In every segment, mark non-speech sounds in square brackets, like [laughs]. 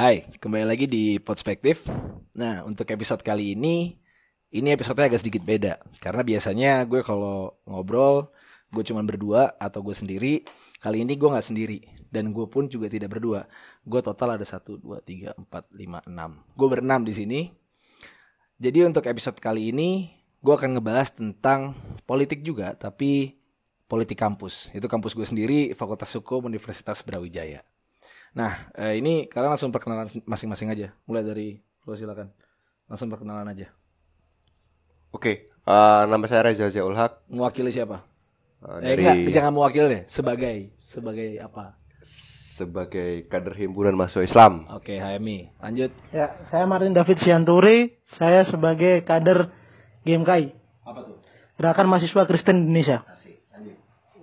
Hai, kembali lagi di Perspektif. Nah, untuk episode kali ini, ini episode-nya agak sedikit beda. Karena biasanya gue kalau ngobrol, gue cuma berdua atau gue sendiri. Kali ini gue nggak sendiri. Dan gue pun juga tidak berdua. Gue total ada 1, 2, 3, 4, 5, 6. Gue berenam di sini. Jadi untuk episode kali ini, gue akan ngebahas tentang politik juga, tapi politik kampus. Itu kampus gue sendiri, Fakultas Hukum Universitas Brawijaya. Nah, eh, ini kalian langsung perkenalan masing-masing aja. Mulai dari lo silakan. Langsung perkenalan aja. Oke, eh, nama saya Reza Ziaul Haq. Mewakili siapa? eh, Eh, dari enggak, jangan mewakili deh. Sebagai sebagai apa? sebagai kader himpunan mahasiswa Islam. Oke, HMI. Lanjut. Ya, saya Martin David Sianturi. Saya sebagai kader GMKI, Apa tuh? Gerakan Mahasiswa Kristen Indonesia.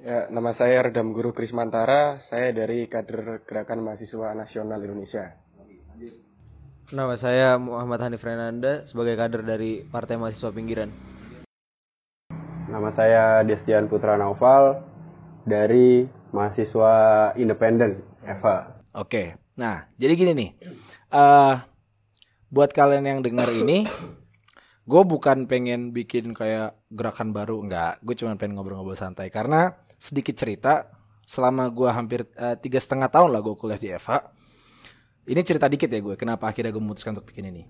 Ya, nama saya Redam Guru Krismantara. Saya dari kader Gerakan Mahasiswa Nasional Indonesia. Nama saya Muhammad Hanif Renanda sebagai kader dari Partai Mahasiswa Pinggiran. Nama saya Destian Putra Naufal dari mahasiswa independen Eva. Oke. Nah, jadi gini nih. eh buat kalian yang dengar ini, gue bukan pengen bikin kayak gerakan baru, enggak. Gue cuma pengen ngobrol-ngobrol santai. Karena sedikit cerita, selama gue hampir eh, tiga setengah tahun lah gue kuliah di FH. Ini cerita dikit ya gue, kenapa akhirnya gue memutuskan untuk bikin ini.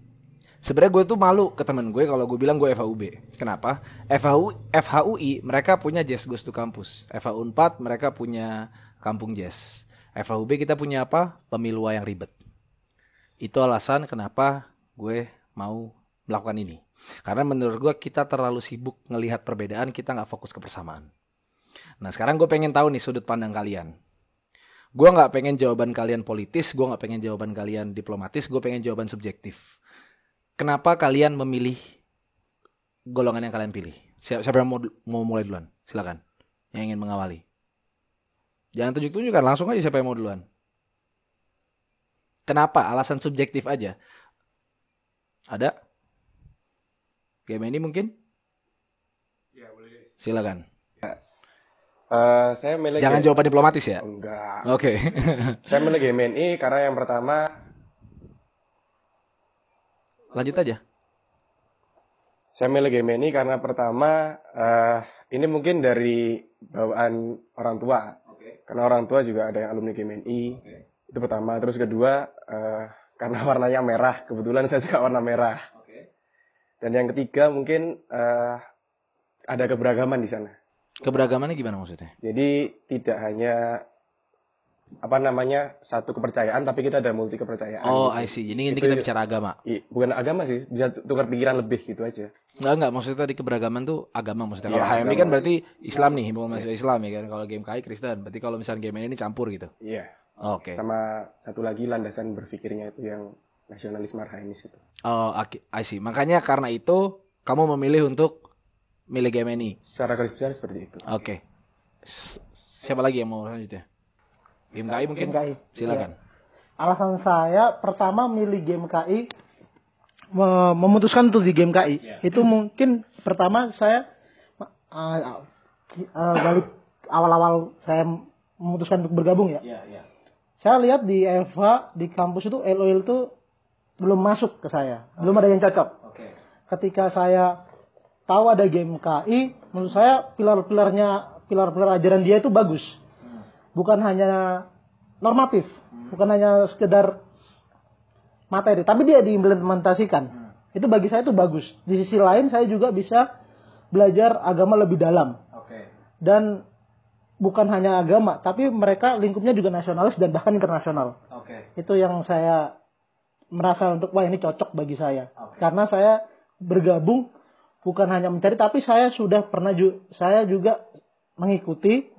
Sebenarnya gue tuh malu ke temen gue kalau gue bilang gue FHUB. Kenapa? FHU, FHUI mereka punya Jazz Goes to Campus. FHU 4 mereka punya Kampung Jazz. FHUB kita punya apa? Pemilua yang ribet. Itu alasan kenapa gue mau melakukan ini. Karena menurut gue kita terlalu sibuk ngelihat perbedaan, kita nggak fokus ke persamaan. Nah sekarang gue pengen tahu nih sudut pandang kalian. Gue nggak pengen jawaban kalian politis, gue nggak pengen jawaban kalian diplomatis, gue pengen jawaban subjektif. Kenapa kalian memilih golongan yang kalian pilih? Siapa, siapa yang mau, mau mulai duluan? Silakan. Yang ingin mengawali. Jangan tunjuk-tunjukkan, langsung aja siapa yang mau duluan. Kenapa? Alasan subjektif aja. Ada? Game ini mungkin? Silakan. Eh, saya milih Jangan jawaban diplomatis ya. Enggak. Oke. [laughs] Saya milih GMNI karena yang pertama Lanjut aja. saya milih GMNI karena pertama eh, ini mungkin dari bawaan orang tua. Karena orang tua juga ada yang alumni GMNI. Itu pertama. Terus kedua eh, karena warnanya merah. Kebetulan saya suka warna merah. Dan yang ketiga mungkin eh, ada keberagaman di sana. Keberagamannya gimana maksudnya? Jadi tidak hanya apa namanya satu kepercayaan, tapi kita ada multi kepercayaan. Oh, gitu. I see. Jadi ini kita bicara agama. I- bukan agama sih, bisa tukar pikiran lebih gitu aja. Enggak, enggak. Maksudnya tadi keberagaman tuh agama maksudnya. Kalau Iya, HMI kan berarti Islam nih, himpunan mahasiswa Islam ya kan. Kalau game KI Kristen. Berarti kalau misalnya game ini campur gitu. Iya. Oke. Sama satu lagi landasan berpikirnya itu yang nasionalisme arhainis itu. Oh. I see. Makanya karena itu kamu memilih untuk milih game ini. Secara garis besar seperti itu. Oke. S- Siapa lagi yang mau selanjutnya? Game KI mungkin? GMKI. Silakan. Alasan saya pertama milih GMKI me- memutuskan untuk di GMKI. Itu mungkin pertama saya uh, uh, balik awal-awal saya memutuskan untuk bergabung ya. Saya lihat di Eva di kampus itu LOL itu belum masuk ke saya, belum ada yang cocok. Ketika saya tahu ada GMKI, menurut saya pilar-pilarnya pilar-pilar ajaran dia itu bagus. Bukan hanya normatif, bukan hanya sekedar materi, tapi dia diimplementasikan. Itu bagi saya itu bagus. Di sisi lain saya juga bisa belajar agama lebih dalam. Dan bukan hanya agama, tapi mereka lingkupnya juga nasionalis dan bahkan internasional. Itu yang saya merasa untuk wah ini cocok bagi saya. Karena saya bergabung bukan hanya mencari tapi saya sudah pernah ju- saya juga mengikuti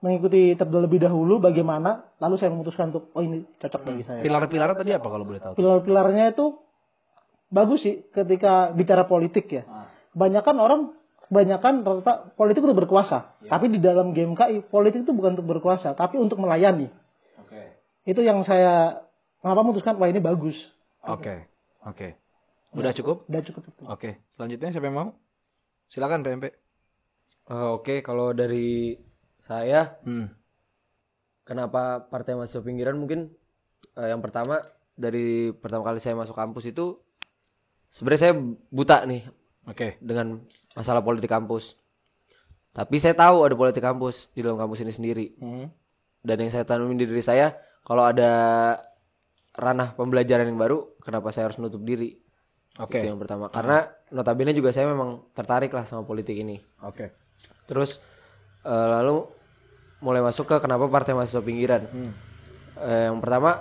mengikuti terlebih dahulu bagaimana lalu saya memutuskan untuk oh ini cocok bagi saya. Pilar-pilarnya tadi apa kalau boleh tahu? Pilar-pilarnya itu bagus sih ketika bicara politik ya. Kebanyakan orang kebanyakan rata politik untuk berkuasa. Tapi di dalam GMKI politik itu bukan untuk berkuasa, tapi untuk melayani. Itu yang saya kenapa memutuskan wah ini bagus. Oke. Oke. Udah cukup? Udah cukup. Oke. Selanjutnya siapa yang mau? Silakan PMP. Eh, Oke, kalau dari saya Hmm. kenapa Partai Mahasiswa Pinggiran mungkin eh, yang pertama dari pertama kali saya masuk kampus itu sebenarnya saya buta nih Oke. dengan masalah politik kampus. Tapi saya tahu ada politik kampus di dalam kampus ini sendiri. Dan yang saya tanemin di diri saya, kalau ada ranah pembelajaran yang baru, kenapa saya harus menutup diri? Oke. Itu yang pertama. Karena notabene juga saya memang tertarik lah sama politik ini. Oke. Terus eh, lalu mulai masuk ke kenapa partai mahasiswa pinggiran. Eh, yang pertama,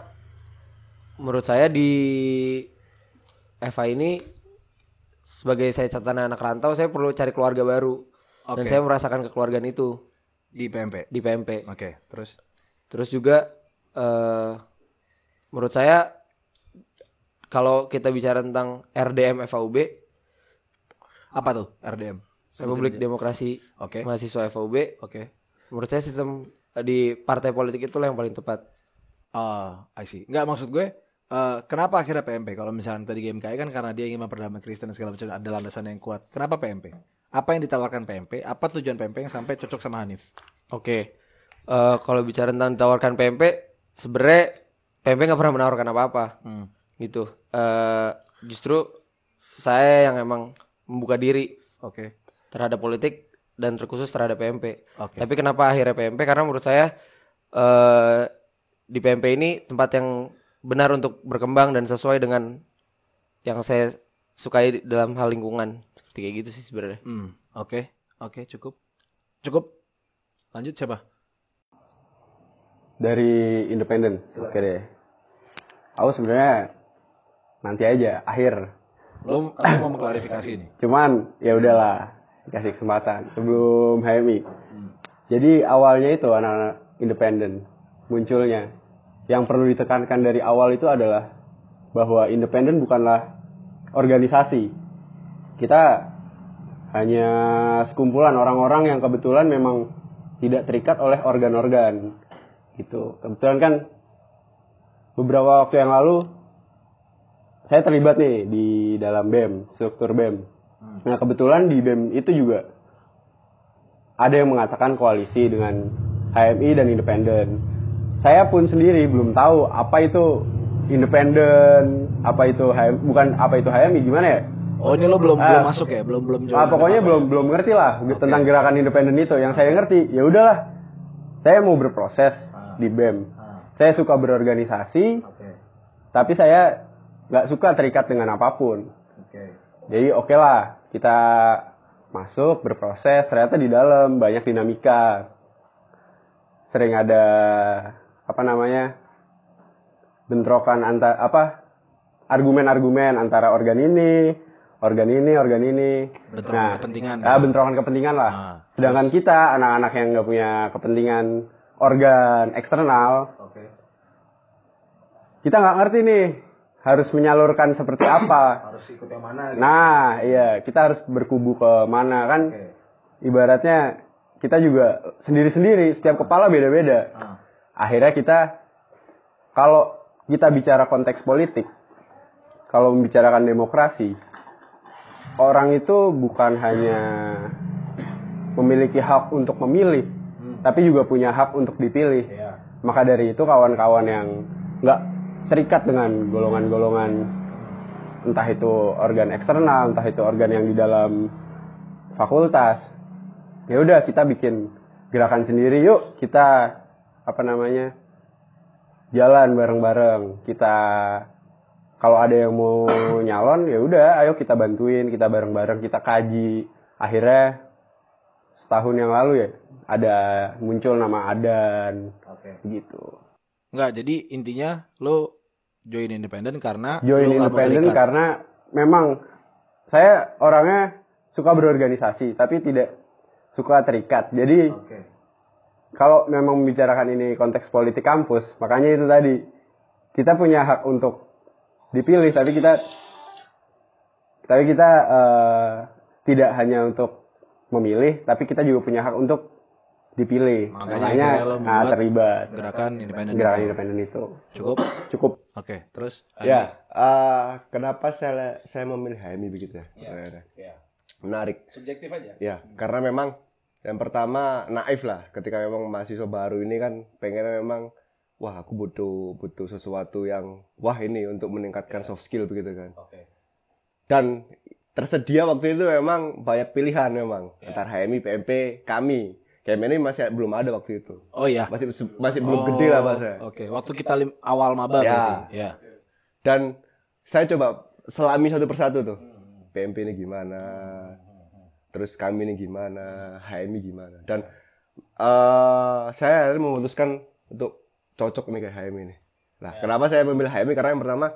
menurut saya di FA ini sebagai saya catatan anak rantau, saya perlu cari keluarga baru. Dan saya merasakan kekeluargaan itu Di PMP. di PMP. Oke, terus Terus juga eh menurut saya kalau kita bicara tentang RDM FAUB, apa tuh RDM? Republik Demokrasi Oke. Mahasiswa FAUB, Oke. menurut saya sistem di partai politik itulah yang paling tepat. Ah, I see. Enggak maksud gue eh, kenapa akhirnya PMP? Kalau misalnya tadi GMKI kan karena dia ingin memperdamaikan Kristen segala macam ada landasan yang kuat. Kenapa PMP? Apa yang ditawarkan PMP? Apa tujuan PMP yang sampai cocok sama Hanif? Oke, Eh, kalau bicara tentang ditawarkan PMP, sebenarnya PMP nggak pernah menawarkan apa-apa, gitu. Eh, justru saya yang emang membuka diri Oke. terhadap politik dan terkhusus terhadap PMP. Oke. Tapi kenapa akhirnya PMP? Karena menurut saya eh di PMP ini tempat yang benar untuk berkembang dan sesuai dengan yang saya sukai dalam hal lingkungan. Seperti kayak gitu sih sebenarnya. Hmm, oke. Oke, cukup. Cukup. Lanjut siapa? dari independen. Oke deh. Aku sebenarnya nanti aja akhir. Lo, lo mau mengklarifikasi ini? Cuman ya udahlah dikasih kesempatan sebelum HMI. Jadi awalnya itu anak-anak independen munculnya. Yang perlu ditekankan dari awal itu adalah bahwa independen bukanlah organisasi. Kita hanya sekumpulan orang-orang yang kebetulan memang tidak terikat oleh organ-organ. Gitu. Kebetulan kan beberapa waktu yang lalu saya terlibat nih di dalam BEM, struktur BEM. Nah, kebetulan di BEM itu juga ada yang mengatakan koalisi dengan HMI dan independen. Saya pun sendiri belum tahu apa itu independen, apa itu HMI, bukan apa itu HMI gimana ya? Oh, ini lo belum belum masuk ya? Belum belum Ah, pokoknya belum belum ngerti lah tentang gerakan independen itu. Yang saya ngerti, ya udahlah. Saya mau berproses di BEM. Saya suka berorganisasi, tapi saya nggak suka terikat dengan apa pun. Jadi oke lah, kita masuk berproses. Ternyata di dalam banyak dinamika. Sering ada apa namanya bentrokan antar apa argumen-argumen antara organ ini, organ ini, organ ini. Bentrokan kepentingan Ah, bentrokan kepentingan lah. Ah, Sedangkan kita anak-anak yang nggak punya kepentingan organ eksternal, kita nggak ngerti nih harus menyalurkan seperti apa. harus ikut yang mana? Nah, iya kita harus berkubu ke mana kan? Ibaratnya kita juga sendiri-sendiri, setiap kepala beda-beda. Akhirnya kita kalau kita bicara konteks politik, kalau membicarakan demokrasi, orang itu bukan hanya memiliki hak untuk memilih, tapi juga punya hak untuk dipilih. Maka dari itu kawan-kawan yang nggak terikat dengan golongan-golongan. Entah itu organ eksternal, entah itu organ yang di dalam fakultas, ya udah kita bikin gerakan sendiri. Yuk kita apa namanya jalan bareng-bareng. Kita kalau ada yang mau nyalon ya udah ayo kita bantuin kita bareng-bareng kita kaji. Akhirnya setahun yang lalu ya ada muncul nama Adan. Gitu. Enggak, jadi intinya lo join independen karena join independen karena memang saya orangnya suka berorganisasi tapi tidak suka terikat. Jadi kalau memang membicarakan ini konteks politik kampus makanya itu tadi kita punya hak untuk dipilih tapi kita tapi kita eh, tidak hanya untuk memilih tapi kita juga punya hak untuk dipilih Makanya makanya, akhirnya lo nah, membuat terlibat gerakan independen gerakan itu. independen itu Cukup? cukup Oke, terus Ya, eh, kenapa saya saya memilih HMI begitu ya? Ya. Menarik. subjektif aja. Ya, karena memang yang pertama naif lah ketika memang mahasiswa baru ini kan pengennya memang wah aku butuh butuh sesuatu yang wah ini untuk meningkatkan soft skill begitu kan. Dan tersedia waktu itu memang banyak pilihan memang antara HMI, PMP, kami. KMN ini masih belum ada waktu itu. Oh iya. Masih masih belum gede lah bahasa. Oke, waktu kita lim- awal maba Ya. berarti. Ya. Dan saya coba selami satu persatu tuh. PMP ini gimana? Terus kami ini gimana? HMI gimana? Dan eh saya akhirnya memutuskan untuk cocok nih kayak HMI ini. Nah, kenapa saya memilih HMI? Karena yang pertama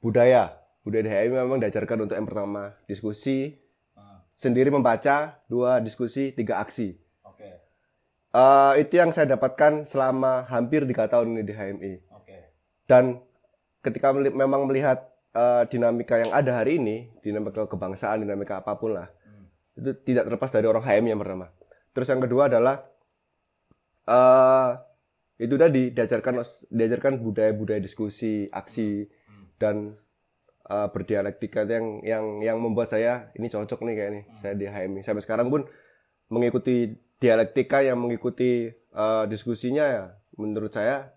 budaya. Budaya di HMI memang diajarkan untuk yang pertama diskusi, sendiri membaca, dua diskusi, tiga aksi. Eh, itu yang saya dapatkan selama hampir tiga tahun ini di HMI. Dan ketika meli- memang melihat eh, dinamika yang ada hari ini, dinamika kebangsaan, dinamika apa pun lah, itu tidak terlepas dari orang HMI yang pertama. Terus yang kedua adalah eh itu tadi diajarkan diajarkan budaya-budaya diskusi, aksi dan eh, berdialektika itu yang yang yang membuat saya ini cocok nih kayak nih saya di HMI sampai sekarang pun mengikuti dialektika yang mengikuti eh, diskusinya ya menurut saya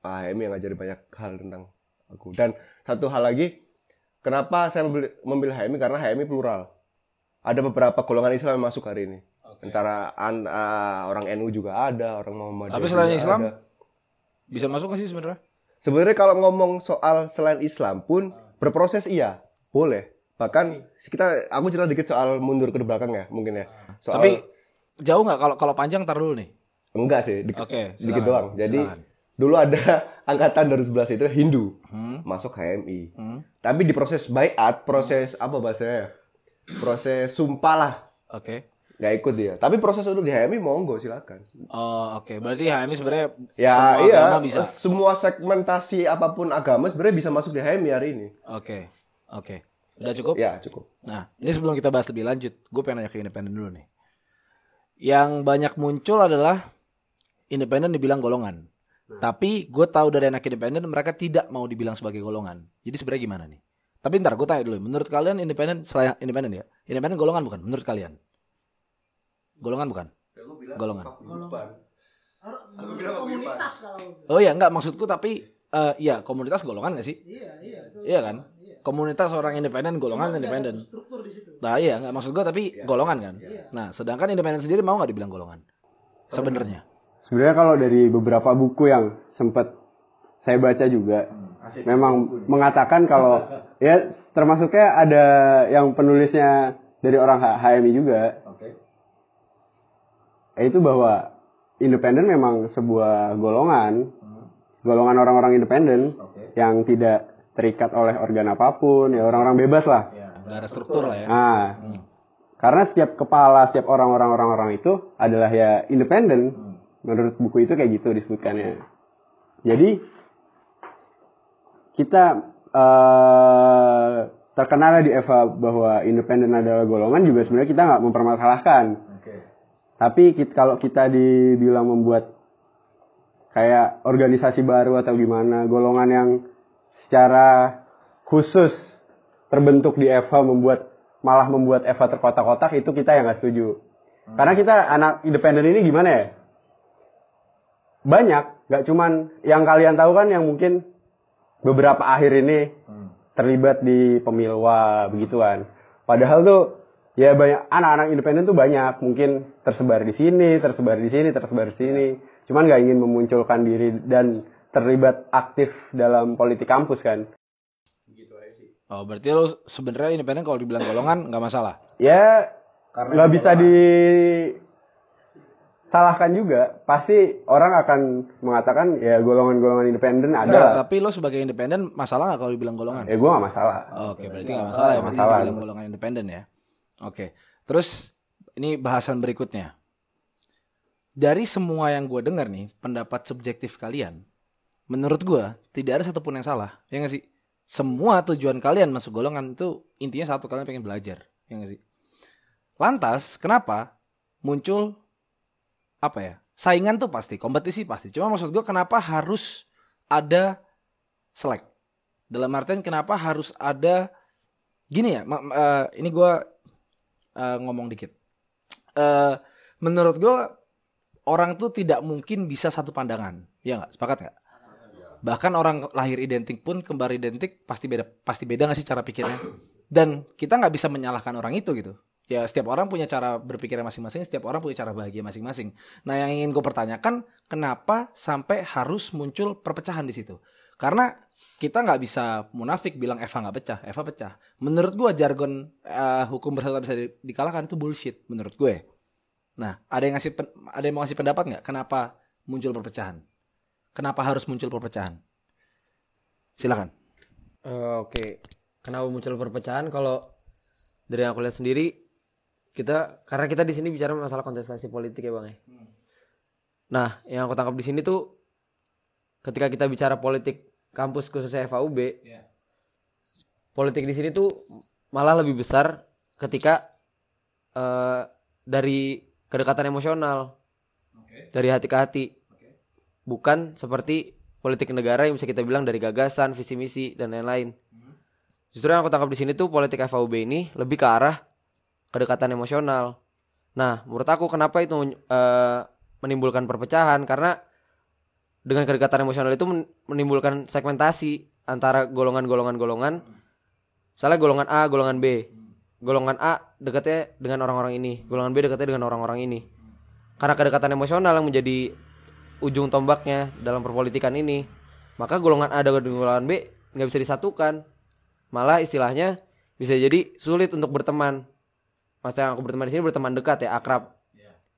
Pak HMI yang ngajari banyak hal tentang aku dan satu hal lagi kenapa saya memilih, memilih HMI karena HMI plural ada beberapa golongan Islam yang masuk hari ini antara an- ah, orang NU juga ada orang Muhammadiyah Tapi selain Islam? ada. Bisa masuk gak sih sebenarnya? Sebenarnya kalau ngomong soal selain Islam pun berproses iya, boleh. Bahkan kita aku cerita dikit soal mundur ke belakang ya, mungkin ya. Soal Tapi jauh nggak kalau kalau panjang tar dulu nih. enggak sih, dik- Oke, dikit doang. Jadi silakan. dulu ada [laughs] angkatan 2011 itu Hindu Hmm. masuk HMI. Tapi di proses bayat, proses apa bahasanya? Proses sumpah lah, Oke. Nggak ikut dia. Tapi proses untuk di HMI monggo silakan. Oh, oke. Berarti HMI sebenarnya Ya semua iya, agama bisa. semua segmentasi apa pun agama sebenarnya bisa masuk di HMI hari ini. Oke. Oke. Udah cukup? Ya cukup. Nah, ini sebelum kita bahas lebih lanjut, gue pengen nanya ke independen dulu nih. Yang banyak muncul adalah independen dibilang golongan. Tapi gue tahu dari anak independen mereka tidak mau dibilang sebagai golongan. Jadi sebenarnya gimana nih? Tapi ntar gue tanya dulu, menurut kalian independen selain independen ya? Independen golongan bukan? Menurut kalian? Golongan bukan? Golongan. komunitas kalau Oh ya, enggak maksudku tapi eh ya komunitas golongan gak sih? iya iya itu Iya kan? Komunitas orang independen golongan independen. struktur di situ Nah iya nggak maksud gua tapi golongan kan. Nah sedangkan independen sendiri mau nggak dibilang golongan? Sebenarnya. Sebenarnya kalau dari beberapa buku yang sempat saya baca juga, memang mengatakan kalau [laughs] ya termasuknya ada yang penulisnya dari orang HMI juga, yaitu bahwa independen memang sebuah golongan, golongan orang-orang independen yang tidak terikat oleh organ apa pun, ya orang-orang bebas lah. Nggak ada struktur lah ya. Nah, karena setiap kepala, setiap orang-orang orang-orang itu adalah ya independen. Menurut buku itu kayak gitu disebutkannya. Jadi kita eh terkenal di Eva bahwa independen adalah golongan juga sebenarnya kita nggak mempermasalahkan. Tapi kit- kalau kita dibilang membuat kayak organisasi baru atau gimana, golongan yang secara khusus terbentuk di Eva membuat malah membuat Eva terkotak-kotak itu kita yang nggak setuju. Karena kita anak independen ini gimana ya? Banyak, nggak cuman yang kalian tahu kan yang mungkin beberapa akhir ini terlibat di pemilwa begituan. Padahal tuh ya banyak anak-anak independen tuh banyak, mungkin tersebar di sini, tersebar di sini, tersebar di sini. Cuman nggak ingin memunculkan diri dan terlibat aktif dalam politik kampus kan. Oh berarti lo sebenarnya independen kalau dibilang golongan nggak masalah. ya nggak bisa disalahkan juga pasti orang akan mengatakan ya golongan-golongan independen ada lah. tapi lo sebagai independen masalah nggak kalau dibilang golongan? ya gue gak masalah Oke, berarti nggak masalah ya, berarti masalah. dibilang golongan independen ya. Oke, terus ini bahasan berikutnya. Dari semua yang gue dengar nih, pendapat subjektif kalian, menurut gue tidak ada satupun yang salah, ya nggak sih? Semua tujuan kalian masuk golongan itu intinya satu kalian pengen belajar, ya nggak sih? Lantas, kenapa muncul apa ya? Saingan tuh pasti, kompetisi pasti. Cuma maksud gue kenapa harus ada selek? Dalam artian kenapa harus ada gini ya? eh, ini gue ngomong dikit. Eh, menurut gue orang tuh tidak mungkin bisa satu pandangan. Ya nggak? Sepakat nggak? Bahkan orang lahir identik pun kembar identik pasti beda pasti beda nggak sih cara pikirnya? Dan kita nggak bisa menyalahkan orang itu gitu. Ya setiap orang punya cara berpikir masing-masing, setiap orang punya cara bahagia masing-masing. Nah yang ingin gue pertanyakan, kenapa sampai harus muncul perpecahan di situ? Karena kita nggak bisa munafik bilang Eva nggak pecah, Eva pecah. Menurut gue jargon eh, hukum bersatu bisa di- dikalahkan itu bullshit menurut gue. Nah, ada yang ngasih ada yang mau ngasih pendapat nggak? Kenapa muncul perpecahan? Kenapa harus muncul perpecahan? Silakan. Eh, Oke, kenapa muncul perpecahan? Kalau dari yang aku lihat sendiri, kita karena kita di sini bicara masalah kontestasi politik ya bang ya. Nah, yang aku tangkap di sini tuh, ketika kita bicara politik kampus khususnya FAUB, politik di sini tuh malah lebih besar ketika eh, dari kedekatan emosional, dari hati ke hati, bukan seperti politik negara yang bisa kita bilang dari gagasan, visi misi dan lain-lain. Justru yang aku tangkap di sini tuh politik FAUB ini lebih ke arah kedekatan emosional. Nah, menurut aku kenapa itu eh, menimbulkan perpecahan? Karena dengan kedekatan emosional itu men- menimbulkan segmentasi antara golongan-golongan golongan. Misalnya golongan A, golongan B. Golongan A dekatnya dengan orang-orang ini, golongan B dekatnya dengan orang-orang ini. Karena kedekatan emosional yang menjadi ujung tombaknya dalam perpolitikan ini, maka golongan A dengan golongan B nggak bisa disatukan. Malah istilahnya bisa jadi sulit untuk berteman. Maksudnya aku berteman di sini berteman dekat ya, akrab.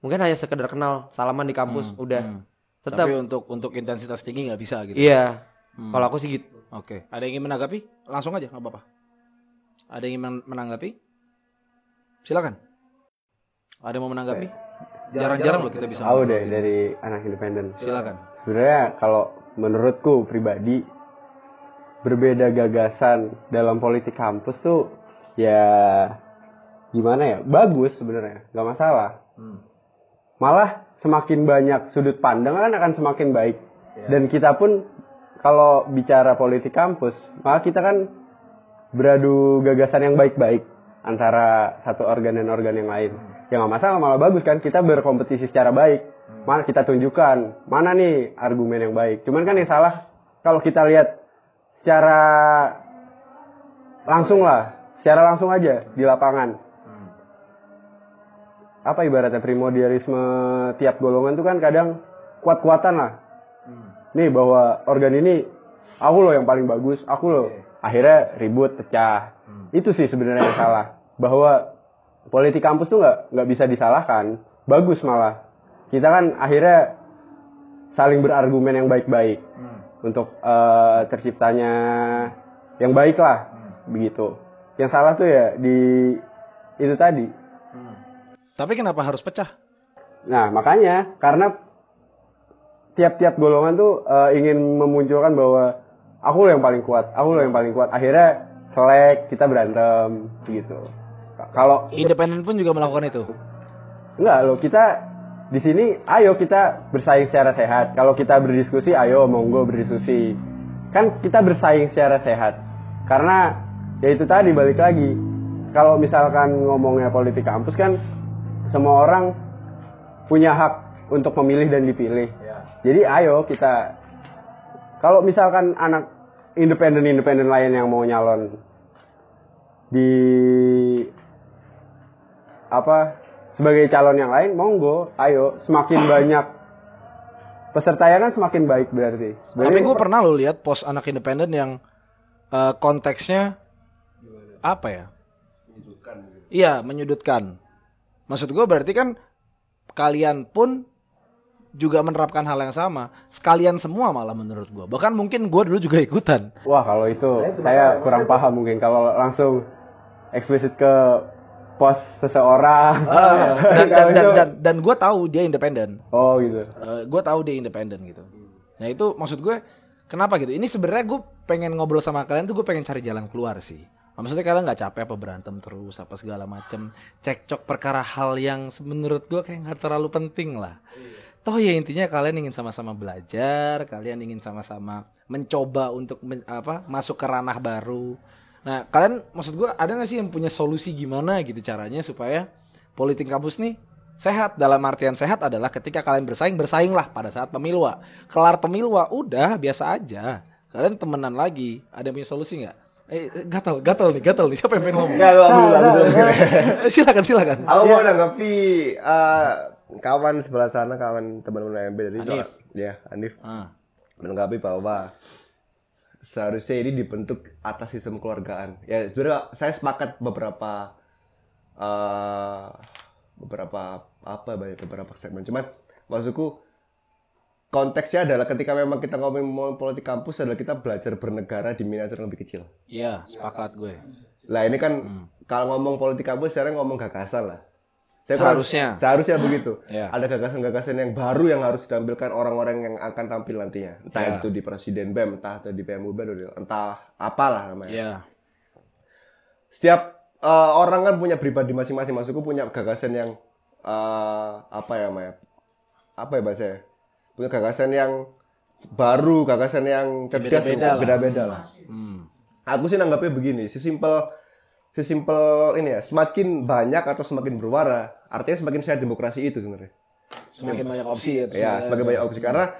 Mungkin hanya sekedar kenal, salaman di kampus, udah. Tetap Tapi untuk untuk intensitas tinggi nggak bisa gitu. iya. Kalau aku sih gitu. Oke. Ada yang ingin menanggapi? Langsung aja nggak apa-apa. Ada yang ingin men- menanggapi? Silakan. Ada yang mau menanggapi? Jarang-jarang loh kita bisa. Tahu deh gitu. dari anak independen. Silakan. Sebenarnya kalau menurutku pribadi berbeda gagasan dalam politik kampus tuh ya gimana ya bagus sebenarnya nggak masalah malah semakin banyak sudut pandang kan akan semakin baik. Dan kita pun kalau bicara politik kampus maka kita kan beradu gagasan yang baik-baik antara satu organ dan organ yang lain. Ya nggak masalah malah bagus kan. Kita berkompetisi secara baik. Mana kita tunjukkan mana nih argumen yang baik. Cuman kan yang salah kalau kita lihat secara langsung lah secara langsung aja di lapangan apa ibaratnya primordialisme tiap golongan tuh kan kadang kuat-kuatan lah. Nih bahwa organ ini aku loh yang paling bagus aku loh. Akhirnya ribut pecah. Itu sih sebenarnya yang salah. Bahwa politik kampus tuh nggak nggak bisa disalahkan. Bagus malah. Kita kan akhirnya saling berargumen yang baik-baik. Untuk eh, terciptanya yang baik lah. Begitu. Yang salah tuh ya di itu tadi Tapi kenapa harus pecah? Nah, makanya karena tiap-tiap golongan tuh eh, ingin memunculkan bahwa aku loh yang paling kuat, aku loh yang paling kuat. Akhirnya selek, kita berantem gitu. Kalau Independen pun juga melakukan itu. enggak loh, kita di sini ayo kita bersaing secara sehat. Kalau kita berdiskusi, ayo monggo berdiskusi. Kan kita bersaing secara sehat. Karena ya itu tadi balik lagi. Kalau misalkan ngomongnya politik kampus kan semua orang punya hak untuk memilih dan dipilih. Jadi ayo kita kalau misalkan anak independen-independen lain yang mau nyalon di apa sebagai calon yang lain monggo ayo semakin banyak peserta yang kan semakin baik berarti. Tapi gue pernah lo lihat post anak independen yang eh, konteksnya apa ya? Iya, menyudutkan. Maksud gue berarti kan kalian pun juga menerapkan hal yang sama. Sekalian semua malah menurut gue. Bahkan mungkin gue dulu juga ikutan. Wah kalau itu saya kurang paham mungkin kalau langsung eksplisit ke pos seseorang. Ah, [laughs] dan dan dan, dan, dan gue tahu dia independen. oh gitu. gue tahu dia independen gitu. Nah itu maksud gue kenapa gitu? Ini sebenarnya gue pengen ngobrol sama kalian tuh gue pengen cari jalan keluar sih. Maksudnya kalian nggak capek apa berantem terus apa segala macem cekcok perkara hal yang menurut gue kayak nggak terlalu penting lah. Toh ya intinya kalian ingin sama-sama belajar, kalian ingin sama-sama mencoba untuk men- apa masuk ke ranah baru. Nah kalian maksud gue ada nggak sih yang punya solusi gimana gitu caranya supaya politik kampus nih Sehat dalam artian sehat adalah ketika kalian bersaing bersainglah pada saat pemilwa. Kelar pemilwa udah biasa aja. Kalian temenan lagi. Ada yang punya solusi nggak? Eh gatal, gatal nih, gatal nih. Siapa yang pengen ngomong? Enggak, lu ambil dulu. Eh, silakan, silakan. Aku mau nanggapi eh, kawan sebelah sana, kawan teman-teman MB dari Hanif. Ya, Anif. Ah. Menanggapi bahwa seharusnya ini dibentuk atas sistem keluargaan. Ya, sebenarnya saya sepakat beberapa eh beberapa apa banyak beberapa segmen. Cuman maksudku konteksnya adalah ketika memang kita ngomongin politik kampus adalah kita belajar bernegara di miniatur yang lebih kecil. Iya, sepakat gue. Lah ini kan Hmm. kalau ngomong politik kampus sekarang ngomong gagasan lah. Saya Seharusnya. kurang- seharusnya begitu. [laughs] Ya. Ada gagasan-gagasan yang baru yang harus ditampilkan orang-orang yang akan tampil nantinya. Entah Ya. itu di presiden BEM, entah itu di PMUB, entah apalah namanya. Iya. Setiap eh, orang kan punya pribadi masing-masing. Maksudku punya gagasan yang eh, apa ya namanya? Apa ya bahasanya? Punya gagasan yang baru, gagasan yang cerdas, Beda-beda beda-beda lah. Hmm. Aku sih nanggapnya begini, sesimpel sesimpel ini ya, semakin banyak atau semakin berwarna, artinya semakin sehat demokrasi itu sebenarnya. Semakin banyak opsi ya. Ya, semakin banyak opsi karena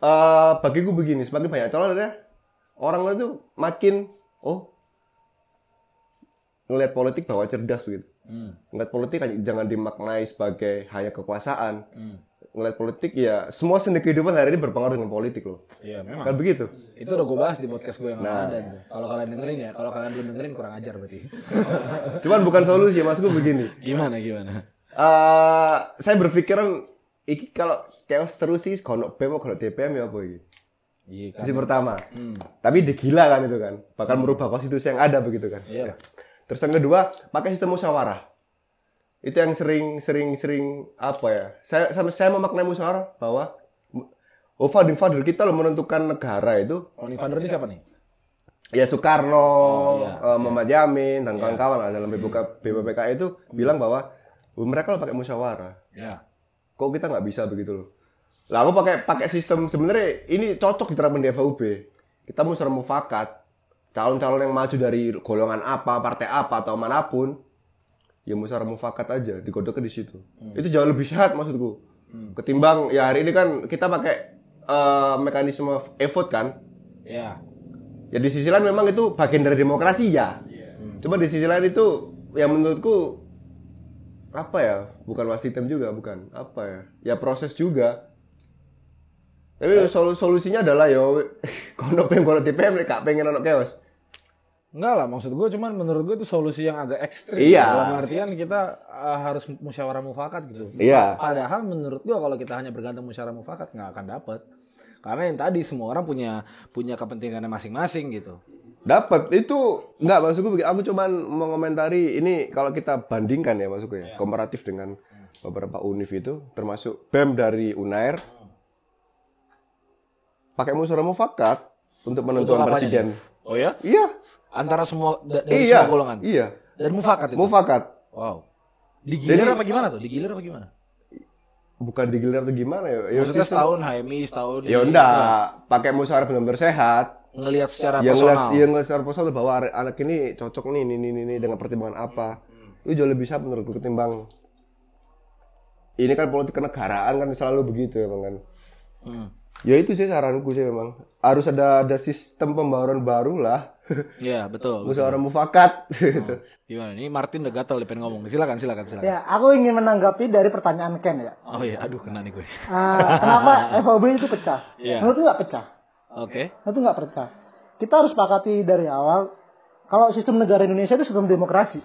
eh bagiku begini, semakin banyak calon artinya orang itu makin oh ngelihat politik bahwa cerdas gitu. Ngelihat politik jangan dimaknai sebagai hanya kekuasaan. Ngelihat politik ya semua sendi kehidupan hari ini berpengaruh dengan politik loh. Iya, memang. Kan begitu. Itu udah gue bahas di podcast gue yang Nah. ada. Kalau kalian dengerin ya, kalau kalian belum dengerin kurang ajar berarti. [laughs] Cuman bukan solusi, maksudku begini. gimana gimana? eh saya berpikiran iki kalau chaos terus sih kono BEM kono DPM ya apa iki. Iya kan. Pertama. Tapi digila kan itu kan. Bakal merubah konstitusi yang ada begitu kan. Iya. Terus yang kedua, pakai sistem musyawarah. Itu yang sering sering sering apa ya? Saya saya memaknai musyawarah bahwa oh founding father kita loh menentukan negara itu Oni Vander ini siapa nih? ya Soekarno, iya. eh, Muhammad Yamin dan kawan-kawan lah dalam BPK, BPPK itu bilang bahwa "Oh, mereka lo pakai musyawarah. Ya. Kok kita nggak bisa begitu loh? Lah aku pakai pakai sistem sebenarnya ini cocok diterapkan di FUB. Kita musyawarah mufakat. Calon-calon yang maju dari golongan apa, partai apa atau mana pun, ya musyawarah mufakat aja, digodoknya di situ. Itu jauh lebih sehat maksudku. Ketimbang ya hari ini kan kita pakai eh, mekanisme e-vote kan. Ya. Ya di sisi lain memang itu bagian dari demokrasi ya. Cuma di sisi lain itu yang menurutku apa ya? Bukan wastitem juga, bukan. Apa ya? Ya proses juga. Tapi solu- solusinya adalah yo [laughs] kono pengen kono TPM gak pengen ono chaos. Enggak lah, maksud gue cuman menurut gue itu solusi yang agak ekstrim. Iya. Dalam artian kita uh, harus musyawarah mufakat gitu. Iya. Padahal menurut gue kalau kita hanya bergantung musyawarah mufakat nggak akan dapet. Karena yang tadi semua orang punya punya kepentingannya masing-masing gitu. Dapat itu nggak maksudku begini. Aku cuman mau komentari ini kalau kita bandingkan ya maksudku ya, komparatif dengan beberapa univ itu termasuk BEM dari Unair pakai musyawarah mufakat untuk menentukan apanya presiden. Oh ya? Iya. Antara semua da- dari Iya. semua golongan. Iya. Dan mufakat itu. Mufakat. wow. Digilir Jadi- apa gimana tuh? Digilir apa gimana? Bukan digilir atau gimana ya? Ya, Maksudnya sistem- setahun HMI, setahun Ya enggak, pakai musyawarah benar-benar sehat. ngelihat secara Yang ngeliat, personal. yang ngeliat secara personal bahwa anak ini cocok nih, ini, ini, ini dengan pertimbangan apa. Itu jauh lebih sehat menurutku ketimbang ini kan politik kenegaraan kan selalu begitu ya bang kan. Hmm. Ya itu sih saranku sih memang harus ada ada sistem pembaruan baru lah. Iya, betul. betul. musyawarah mufakat. gitu. Gimana? Ini Martin udah gatel pengen ngomong. Silakan, silakan, silakan. Ya, aku ingin menanggapi dari pertanyaan Ken ya. Oh iya, aduh kena nih gue. Ah, kenapa FOB itu pecah? Iya. Menurut nggak pecah. Oke. Itu nggak pecah. Kita harus sepakati dari awal kalau sistem negara Indonesia itu sistem demokrasi.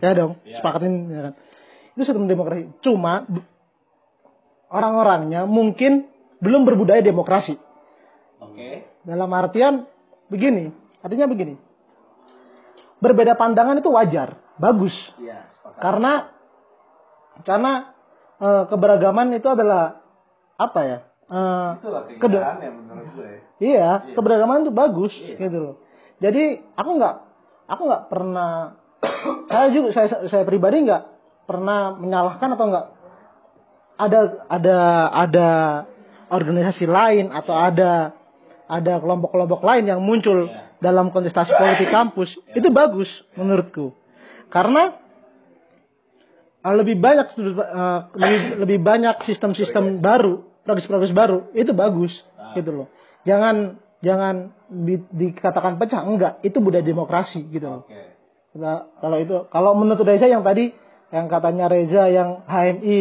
Ya dong, sepakatin ya kan. Itu sistem demokrasi. Cuma orang-orangnya mungkin belum berbudaya demokrasi. Oke. Dalam artian begini, artinya begini. Berbeda pandangan itu wajar, bagus. Iya, Karena karena eh, keberagaman itu adalah apa ya? Eh, kede- Iya, keberagaman itu bagus gitu loh. Jadi aku nggak aku nggak pernah [clears throat] saya juga saya saya pribadi nggak pernah menyalahkan atau nggak ada ada ada organisasi lain atau ada ada kelompok-kelompok lain yang muncul dalam kontestasi politik kampus itu bagus menurutku karena uh, lebih banyak uh, lebih lebih banyak sistem-sistem baru, progres-progres baru itu bagus gitu loh. Jangan jangan di- dikatakan pecah enggak, itu budaya demokrasi gitu loh. Nah, kalau itu kalau menurut Reza yang tadi yang katanya Reza yang HMI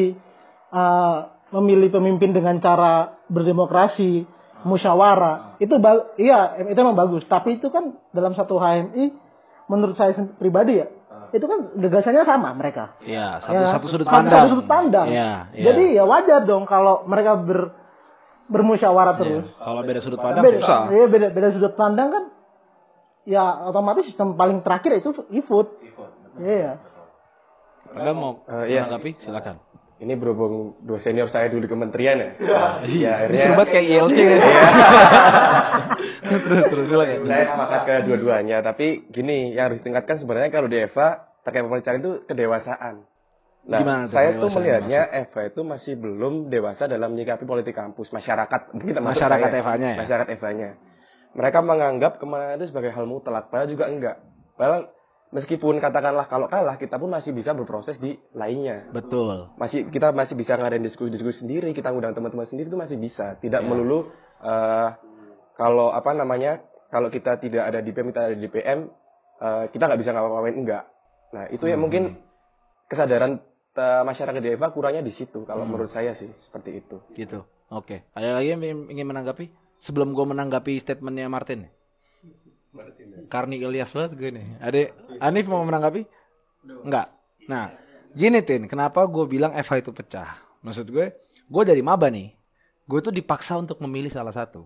uh, memilih pemimpin dengan cara berdemokrasi, musyawarah, itu iya itu memang bagus. Tapi itu kan dalam satu HMI menurut saya pribadi ya, itu kan gagasannya sama mereka. Iya, satu Ya, satu sudut pandang. Satu sudut pandang. Iya, iya. Jadi ya wajar dong kalau mereka ber bermusyawarah terus. kalau beda sudut pandang beda, susah. Iya, beda, beda sudut pandang kan. Ya otomatis sistem paling terakhir itu e-food. Iya. Anda mau iya. menanggapi? Silakan. Ini berhubung dua senior saya dulu di kementerian ya. Iya, ini seru banget kayak ILC guys. [laughs] terus terus silakan. Saya sepakat ke dua-duanya, tapi gini, yang harus ditingkatkan sebenarnya kalau di Eva terkait pembicaraan itu kedewasaan. Nah, Gimana saya tuh melihatnya Eva itu masih belum dewasa dalam menyikapi politik kampus, masyarakat. Mungkin termasuk Masyarakat. Evanya ya? Masyarakat Evanya. Mereka menganggap kemenangan itu sebagai hal mutlak, padahal juga enggak. Padahal meskipun katakanlah kalau kalah, kita pun masih bisa berproses di lainnya Betul. masih kita masih bisa ngadain diskusi-diskusi sendiri kita ngundang teman-teman sendiri itu masih bisa tidak Iya. melulu eh, kalau apa namanya kalau kita tidak ada di PM kita ada di PM eh, kita nggak bisa ngapa-ngapain enggak nah itu ya Hmm. mungkin kesadaran eh, masyarakat di Eva kurangnya di situ kalau Hmm. menurut saya sih seperti itu Gitu. Oke. Ada lagi yang ingin ingin menanggapi? Sebelum gue menanggapi statementnya Martin. Karni Ilyas banget gue nih. Ada Anif mau menanggapi? Enggak. Nah, gini Tin, kenapa gue bilang Eva itu pecah? Maksud gue, gue dari maba nih. Gue tuh dipaksa untuk memilih salah satu.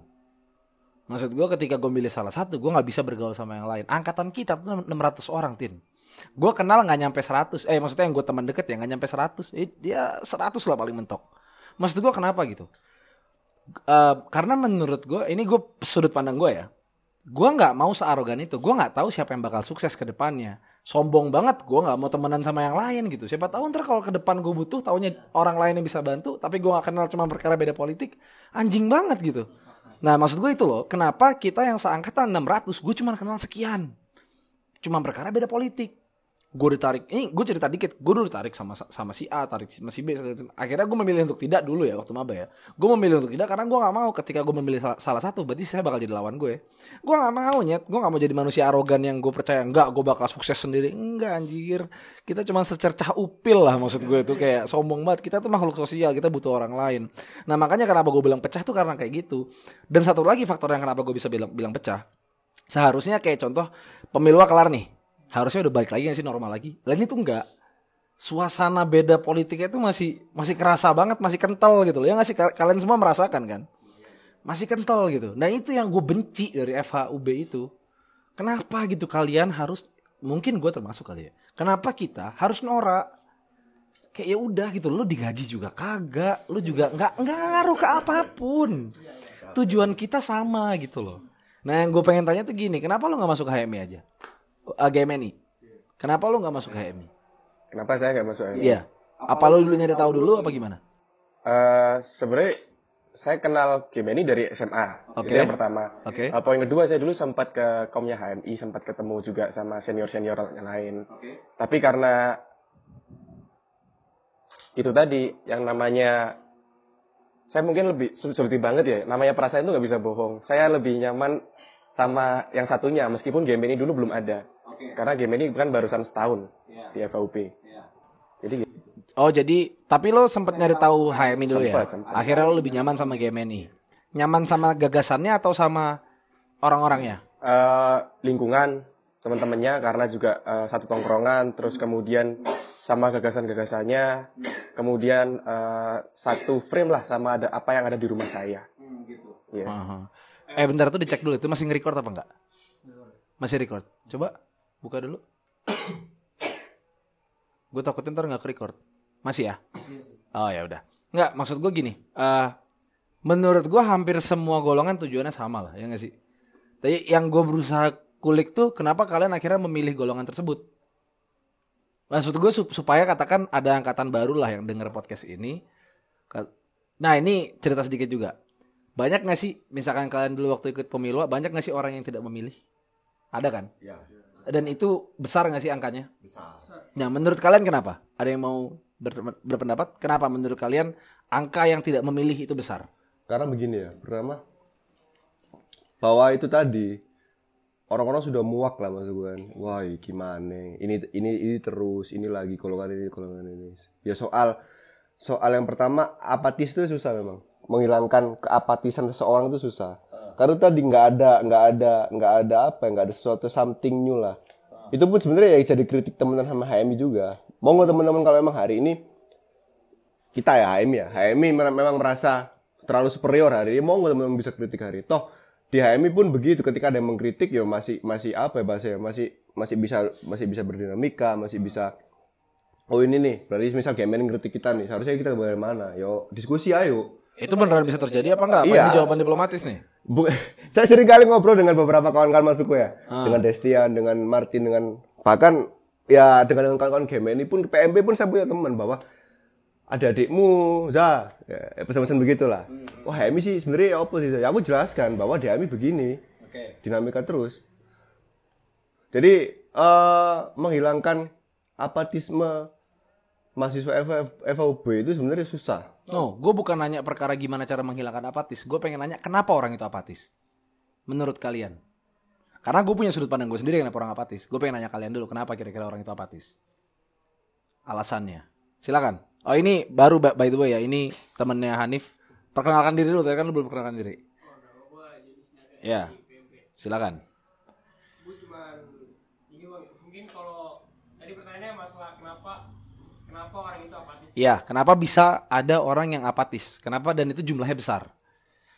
Maksud gue ketika gue milih salah satu, gue nggak bisa bergaul sama yang lain. Angkatan kita tuh 600 orang, Tin. Gue kenal nggak nyampe 100. Eh, maksudnya yang gue teman deket ya nggak nyampe 100. Eh, dia 100 lah paling mentok. Maksud gue kenapa gitu? Eh, karena menurut gue, ini gue sudut pandang gue ya. Gue nggak mau searogan itu. Gue nggak tahu siapa yang bakal sukses ke depannya. Sombong banget. Gue nggak mau temenan sama yang lain gitu. Siapa tahu ntar kalau ke depan gue butuh, taunya orang lain yang bisa bantu. Tapi gue nggak kenal cuma perkara beda politik. Anjing banget gitu. Nah maksud gue itu loh. Kenapa kita yang seangkatan 600, gue cuma kenal sekian. Cuma perkara beda politik gue ditarik ini gue cerita dikit gue dulu ditarik sama sama si A tarik sama si B akhirnya gue memilih untuk tidak dulu ya waktu maba ya. Gue memilih untuk tidak karena gue nggak mau ketika gue memilih salah, salah satu berarti saya bakal jadi lawan gue gue nggak mau nyet. Gue nggak mau jadi manusia arogan yang gue percaya enggak gue bakal sukses sendiri. Enggak anjir. Kita cuma secercah upil lah maksud gue itu kayak sombong banget. Kita tuh makhluk sosial kita butuh orang lain. Nah makanya kenapa gue bilang pecah tuh karena kayak gitu. Dan satu lagi faktor yang kenapa gue bisa bilang bilang pecah. Seharusnya kayak contoh pemilu kelar nih harusnya udah balik lagi gak sih normal lagi? Lah ini tuh enggak suasana beda politiknya itu masih masih kerasa banget masih kental gitu loh. Ya nggak sih? Ka- kalian semua merasakan kan? Masih kental gitu. Nah itu yang gue benci dari FHUB itu. Kenapa gitu kalian harus mungkin gue termasuk kali ya kenapa kita harus norak? Kayak ya udah gitu lu digaji juga kagak lu juga nggak nggak ngaruh ke apa pun. Tujuan kita sama gitu loh. Nah yang gue pengen tanya tuh gini kenapa lu nggak masuk HMI aja uh, GMNI kenapa lu nggak masuk HMI kenapa saya nggak masuk ini iya apa lu dulu nyari tahu dulu apa gimana Eh, sebenarnya saya kenal game ini dari SMA. Oke. Itu yang pertama. Oke. Eh, poin kedua saya dulu sempat ke kaumnya HMI, sempat ketemu juga sama senior-senior yang lain. Tapi karena itu tadi yang namanya saya mungkin lebih subjektif banget ya. Namanya perasaan itu nggak bisa bohong. Saya lebih nyaman sama yang satunya meskipun game ini dulu belum ada. Karena game ini kan barusan setahun di FVUP. Jadi gitu. oh jadi tapi lo sempet nyari tahu HMI dulu ya Sempet, akhirnya lo lebih nyaman sama GMNI nyaman sama gagasannya atau sama orang-orangnya eh lingkungan teman-temannya karena juga eh, satu tongkrongan terus kemudian sama gagasan-gagasannya kemudian eh, satu frame lah sama ada apa yang ada di rumah saya Iya. Aha. Eh bentar tuh dicek dulu itu masih nge-record apa enggak? Masih record. Coba buka dulu. gue takutnya ntar nggak record. Masih ya? Oh ya udah. Nggak maksud gue gini. eh menurut gue hampir semua golongan tujuannya sama lah ya nggak sih? Tapi yang gue berusaha kulik tuh kenapa kalian akhirnya memilih golongan tersebut? Maksud gue sup- supaya katakan ada angkatan baru lah yang denger podcast ini. Nah ini cerita sedikit juga. Banyak gak sih, misalkan kalian dulu waktu ikut pemilu, banyak gak sih orang yang tidak memilih? Ada kan? Ya. Dan itu besar nggak sih angkanya? Besar. Nah, menurut kalian kenapa? Ada yang mau ber- berpendapat? Kenapa menurut kalian angka yang tidak memilih itu besar? Karena begini ya, pertama bahwa itu tadi orang-orang sudah muak lah masuk kan. Wah, gimana? Ini ini ini terus, ini lagi golongan ini, golongan ini. Ya soal soal yang pertama apatis itu susah memang. Menghilangkan keapatisan seseorang itu susah. Karena tadi nggak ada nggak ada nggak ada apa nggak ada sesuatu something new lah. Itu pun sebenarnya ya jadi kritik teman-teman sama HMI juga. Monggo teman-teman kalau memang hari ini kita ya HMI ya. HMI memang merasa terlalu superior hari ini monggo teman-teman bisa kritik hari toh di HMI pun begitu ketika ada yang mengkritik ya masih masih apa ya bahasanya masih masih bisa masih bisa berdinamika masih bisa oh ini nih berarti misal Gamen kritik kita nih seharusnya kita bagaimana yo diskusi ayo Itu beneran bisa terjadi apa enggak? Apa Iya. ini jawaban diplomatis nih? Bu- [laughs] saya sering kali ngobrol dengan beberapa kawan-kawan masukku ya. Dengan Destian dengan Martin dengan bahkan ya dengan kawan-kawan game ini pun PMP pun saya punya teman bahwa ada adikmu za. Ya, pesan-pesan begitulah. Wah HMI sih sebenarnya apa sih ya aku jelaskan bahwa di HMI begini. Dinamika terus. Jadi eh menghilangkan apatisme mahasiswa FOB itu sebenarnya susah No, gue bukan nanya perkara gimana cara menghilangkan apatis. Gue pengen nanya kenapa orang itu apatis. Menurut kalian. Karena gue punya sudut pandang gue sendiri kenapa orang apatis. Gue pengen nanya kalian dulu kenapa kira-kira orang itu apatis. Alasannya. Silakan. Oh ini baru by the way ya. Ini temennya Hanif. Perkenalkan diri dulu. Tadi kan lu belum perkenalkan diri. Ya. Silakan. gue cuman ini mungkin kalau tadi pertanyaannya masalah kenapa kenapa orang itu apatis Iya. Kenapa bisa ada orang yang apatis? Kenapa dan itu jumlahnya besar?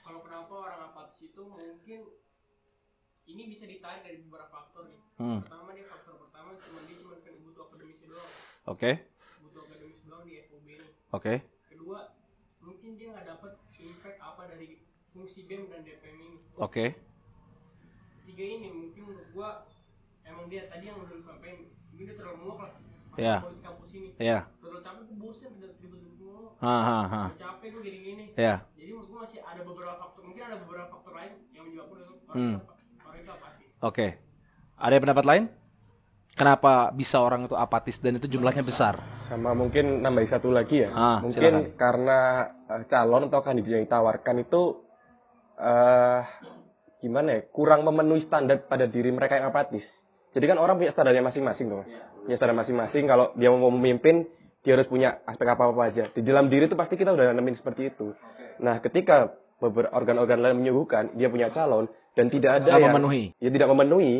kalau kenapa orang apatis itu mungkin ini bisa ditarik dari beberapa faktor nih Hmm. pertama dia faktor pertama cuma dia cuma kan butuh akademisnya doang Oke. butuh akademis doang di FOB ini Oke. kedua mungkin dia nggak dapat impact apa dari fungsi BEM dan DPM ini Oke. tiga ini mungkin menurut gua emang dia tadi yang udah sampaikan mungkin dia terlalu muak lah Iya. politik kampus ini Iya. terlalu capek gue bosen udah ribet-ribet mulu Ha ha ha. Udah capek gue gini-gini Ya. jadi menurut gue masih ada beberapa faktor mungkin ada beberapa faktor lain yang menyebabkan itu orang, Hmm. itu, orang itu apatis Oke. Ada pendapat lain? Kenapa bisa orang itu apatis dan itu jumlahnya besar? Sama mungkin nambahin satu lagi ya. Ah, mungkin silakan. karena eh, calon atau kandidat yang ditawarkan itu eh gimana ya? Kurang memenuhi standar pada diri mereka yang apatis. Jadi kan orang punya standarnya masing-masing tuh, Mas. Punya standar masing-masing kalau dia mau memimpin dia harus punya aspek apa-apa aja. Di dalam diri itu pasti kita udah nemuin seperti itu. Nah, ketika beberapa organ-organ lain menyuguhkan dia punya calon dan tidak ada Nggak yang memenuhi. ya tidak memenuhi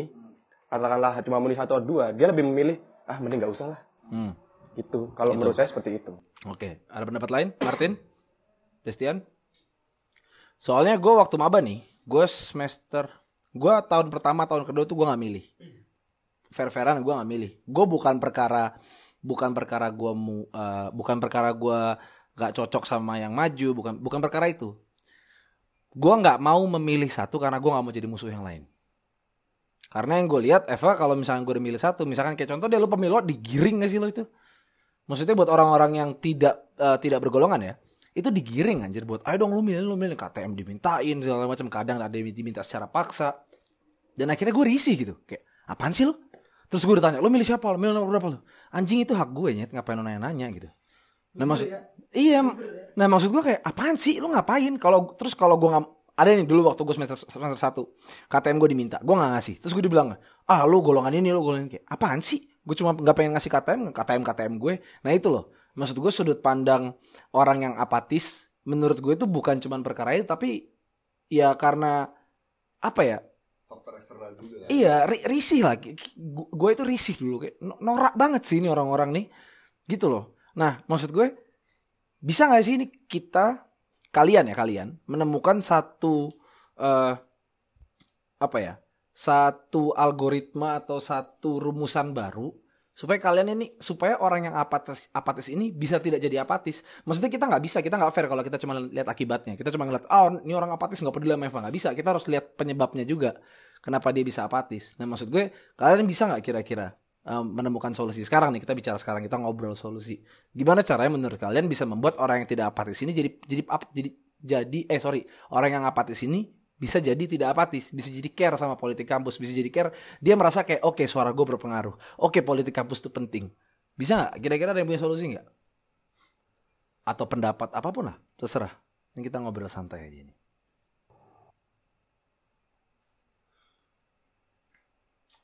katakanlah cuma memenuhi satu atau dua dia lebih memilih ah mending nggak usah lah Hmm. itu kalau menurut saya seperti itu Oke. Ada pendapat lain? Martin? Destian? Soalnya gue waktu maba nih, gue semester, gue tahun pertama, tahun kedua tuh gue nggak milih. Fair-fairan gue nggak milih. Gue bukan perkara, bukan perkara gue mu, eh, bukan perkara gue nggak cocok sama yang maju, bukan, bukan perkara itu. Gue nggak mau memilih satu karena gue nggak mau jadi musuh yang lain. Karena yang gue lihat, Eva kalau misalnya gue udah milih satu, misalkan kayak contoh dia lu pemilu digiring gak sih lo itu? Maksudnya buat orang-orang yang tidak eh, tidak bergolongan ya, itu digiring anjir buat ayo dong lu milih lu milih KTM dimintain segala macam kadang ada yang diminta secara paksa. Dan akhirnya gue risih gitu. Kayak apaan sih lu? Terus gue ditanya, lu milih siapa? Lu milih nomor berapa lu? Anjing itu hak gue nyet, ngapain lu nanya-nanya gitu. Nah maksud iya, nah maksud gue kayak apaan sih? Lu ngapain? Kalau terus kalau gue nggak ada nih dulu waktu gue semester semester satu KTM gue diminta, gue nggak ngasih. Terus gue dibilang, ah lu golongan ini lu golongan ini kayak apaan sih? Gue cuma nggak pengen ngasih KTM, KTM KTM gue. Nah itu loh, maksud gue sudut pandang orang yang apatis, menurut gue itu bukan cuma perkara itu, tapi ya karena apa ya? Faktor eksternal juga kan. Iya, ri- risih lah. Gue itu risih dulu kayak no- norak banget sih ini orang-orang nih. Gitu loh. Nah, maksud gue bisa nggak sih ini kita kalian ya kalian menemukan satu eh apa ya? Satu algoritma atau satu rumusan baru supaya kalian ini supaya orang yang apatis apatis ini bisa tidak jadi apatis. Maksudnya kita nggak bisa, kita nggak fair kalau kita cuma lihat akibatnya. Kita cuma ngeliat, oh ini orang apatis nggak peduli sama Eva nggak bisa. Kita harus lihat penyebabnya juga. Kenapa dia bisa apatis? Nah maksud gue kalian bisa nggak kira-kira um, menemukan solusi sekarang nih kita bicara sekarang kita ngobrol solusi. Gimana caranya menurut kalian bisa membuat orang yang tidak apatis ini jadi jadi jadi jadi eh sorry orang yang apatis ini bisa jadi tidak apatis, bisa jadi care sama politik kampus, bisa jadi care. Dia merasa kayak oke suara gue berpengaruh, oke politik kampus itu penting. Bisa nggak? Kira-kira ada yang punya solusi nggak? Atau pendapat apa pun lah, terserah. Ini kita ngobrol santai aja ini.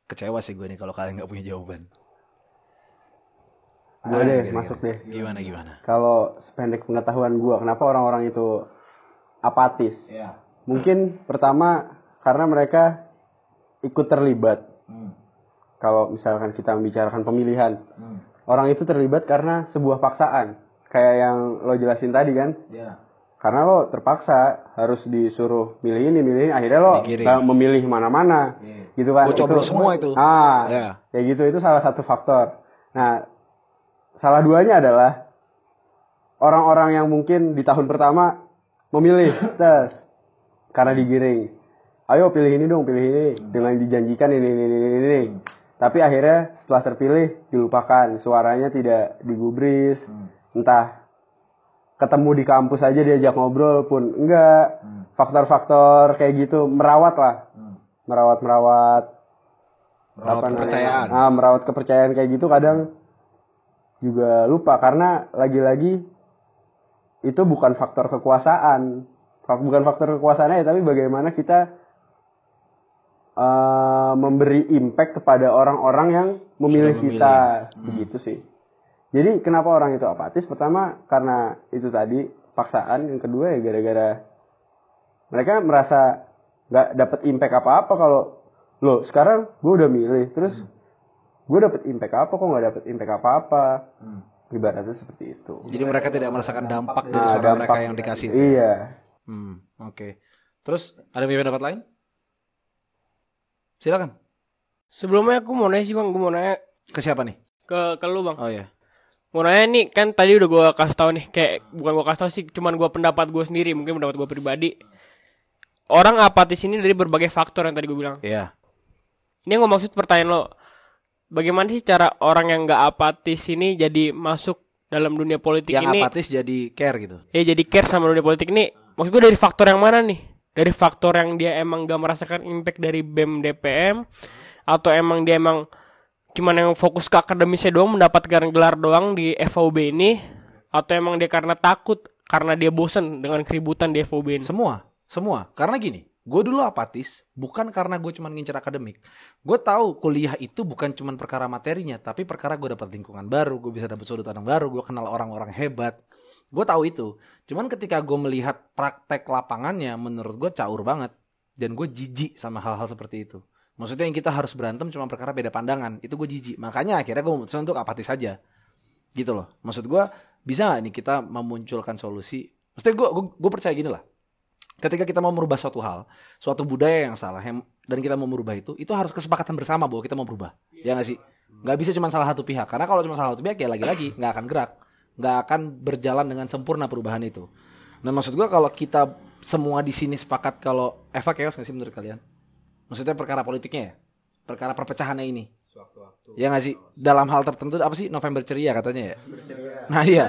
Kecewa sih gue nih kalau kalian nggak punya jawaban. Gue Ah, deh kira-kira. masuk deh. Gimana gimana? Kalau sependek pengetahuan gue, kenapa orang-orang itu apatis? Mungkin pertama karena mereka ikut terlibat. Kalau misalkan kita membicarakan pemilihan, orang itu terlibat karena sebuah paksaan. Kayak yang lo jelasin tadi kan? Karena lo terpaksa harus disuruh milih ini, milih ini, akhirnya lo memilih mana-mana, gitu kan? Coblos semua itu. Ah, Ya. kayak gitu itu salah satu faktor. Nah, salah duanya adalah orang-orang yang mungkin di tahun pertama memilih [laughs] tes karena digiring. Ayo pilih ini dong, pilih ini dengan dijanjikan ini ini ini ini. ini. Tapi akhirnya setelah terpilih dilupakan, suaranya tidak digubris. Entah ketemu di kampus aja diajak ngobrol pun enggak. Faktor-faktor kayak gitu merawat lah. Merawat-merawat Merawat apa namanya? kepercayaan. Ah, merawat kepercayaan kayak gitu kadang juga lupa karena lagi-lagi itu bukan faktor kekuasaan. Bukan faktor kekuasaannya ya, tapi bagaimana kita eh, memberi impact kepada orang-orang yang memilih, memilih. kita. Begitu sih. Jadi kenapa orang itu apatis? Pertama karena itu tadi paksaan, yang kedua ya gara-gara mereka merasa nggak dapat impact apa-apa kalau lo sekarang gue udah milih terus gue dapet impact apa kok nggak dapet impact apa-apa ibaratnya seperti itu Jadi mereka tidak merasakan dampak dari Nah, suara dampak- mereka yang dikasih. iya Hmm, oke. Terus ada yang punya pendapat lain? Silakan. Sebelumnya aku mau nanya sih bang, gue mau nanya Ke siapa nih? ke ke lu bang. Oh ya. Mau nanya nih kan tadi udah gue kasih tahu nih kayak bukan gue kasih tahu sih, cuman gue pendapat gue sendiri, mungkin pendapat gue pribadi. Orang apatis ini dari berbagai faktor yang tadi gue bilang. Iya. Ini yang gue maksud pertanyaan lo, bagaimana sih cara orang yang nggak apatis ini jadi masuk dalam dunia politik Yang ini? apatis jadi care gitu. Ya jadi care sama dunia politik ini. Maksud gue dari faktor yang mana nih? Dari faktor yang dia emang gak merasakan impact dari BEM DPM atau emang dia emang cuman yang fokus ke akademisnya doang mendapatkan gelar doang di FOB ini atau emang dia karena takut karena dia bosen dengan keributan di FOB ini. Semua, semua. Karena gini, gue dulu apatis bukan karena gue cuma ngincer akademik. Gue tahu kuliah itu bukan cuma perkara materinya, tapi perkara gue dapat lingkungan baru, gue bisa dapat sudut pandang baru, gue kenal orang-orang hebat. Gue tahu itu. Cuman ketika gue melihat praktek lapangannya, menurut gue caur banget. Dan gue jijik sama hal-hal seperti itu. Maksudnya yang kita harus berantem cuma perkara beda pandangan. Itu gue jijik. Makanya akhirnya gue memutuskan untuk apatis saja. Gitu loh. Maksud gue bisa gak nih kita memunculkan solusi. Maksudnya gue gue percaya gini lah ketika kita mau merubah suatu hal, suatu budaya yang salah, yang, dan kita mau merubah itu, itu harus kesepakatan bersama bahwa kita mau berubah. Ya nggak sih? Nggak bisa cuma salah satu pihak. Karena kalau cuma salah satu pihak, ya lagi-lagi nggak akan gerak, nggak akan berjalan dengan sempurna perubahan itu. Nah maksud gua kalau kita semua di sini sepakat kalau Eva chaos nggak sih menurut kalian? Maksudnya perkara politiknya ya, perkara perpecahannya ini. Ya nggak sih? Dalam hal tertentu apa sih November ceria katanya ya? Nah iya.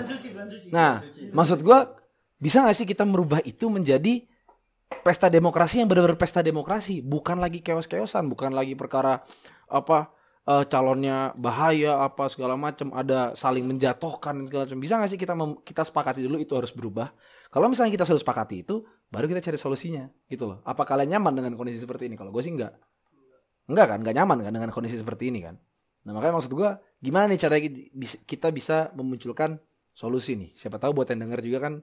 Nah maksud gua bisa nggak sih kita merubah itu menjadi pesta demokrasi yang benar-benar pesta demokrasi, bukan lagi keos-keosan, bukan lagi perkara apa eh, calonnya bahaya apa segala macam, ada saling menjatuhkan segala macam. Bisa nggak sih kita kita sepakati dulu itu harus berubah? Kalau misalnya kita sudah sepakati itu, baru kita cari solusinya, gitu loh. Apa kalian nyaman dengan kondisi seperti ini? Kalau gue sih enggak. Enggak kan, enggak nyaman kan dengan kondisi seperti ini kan. Nah makanya maksud gue, gimana nih cara kita bisa memunculkan solusi nih? Siapa tahu buat yang denger juga kan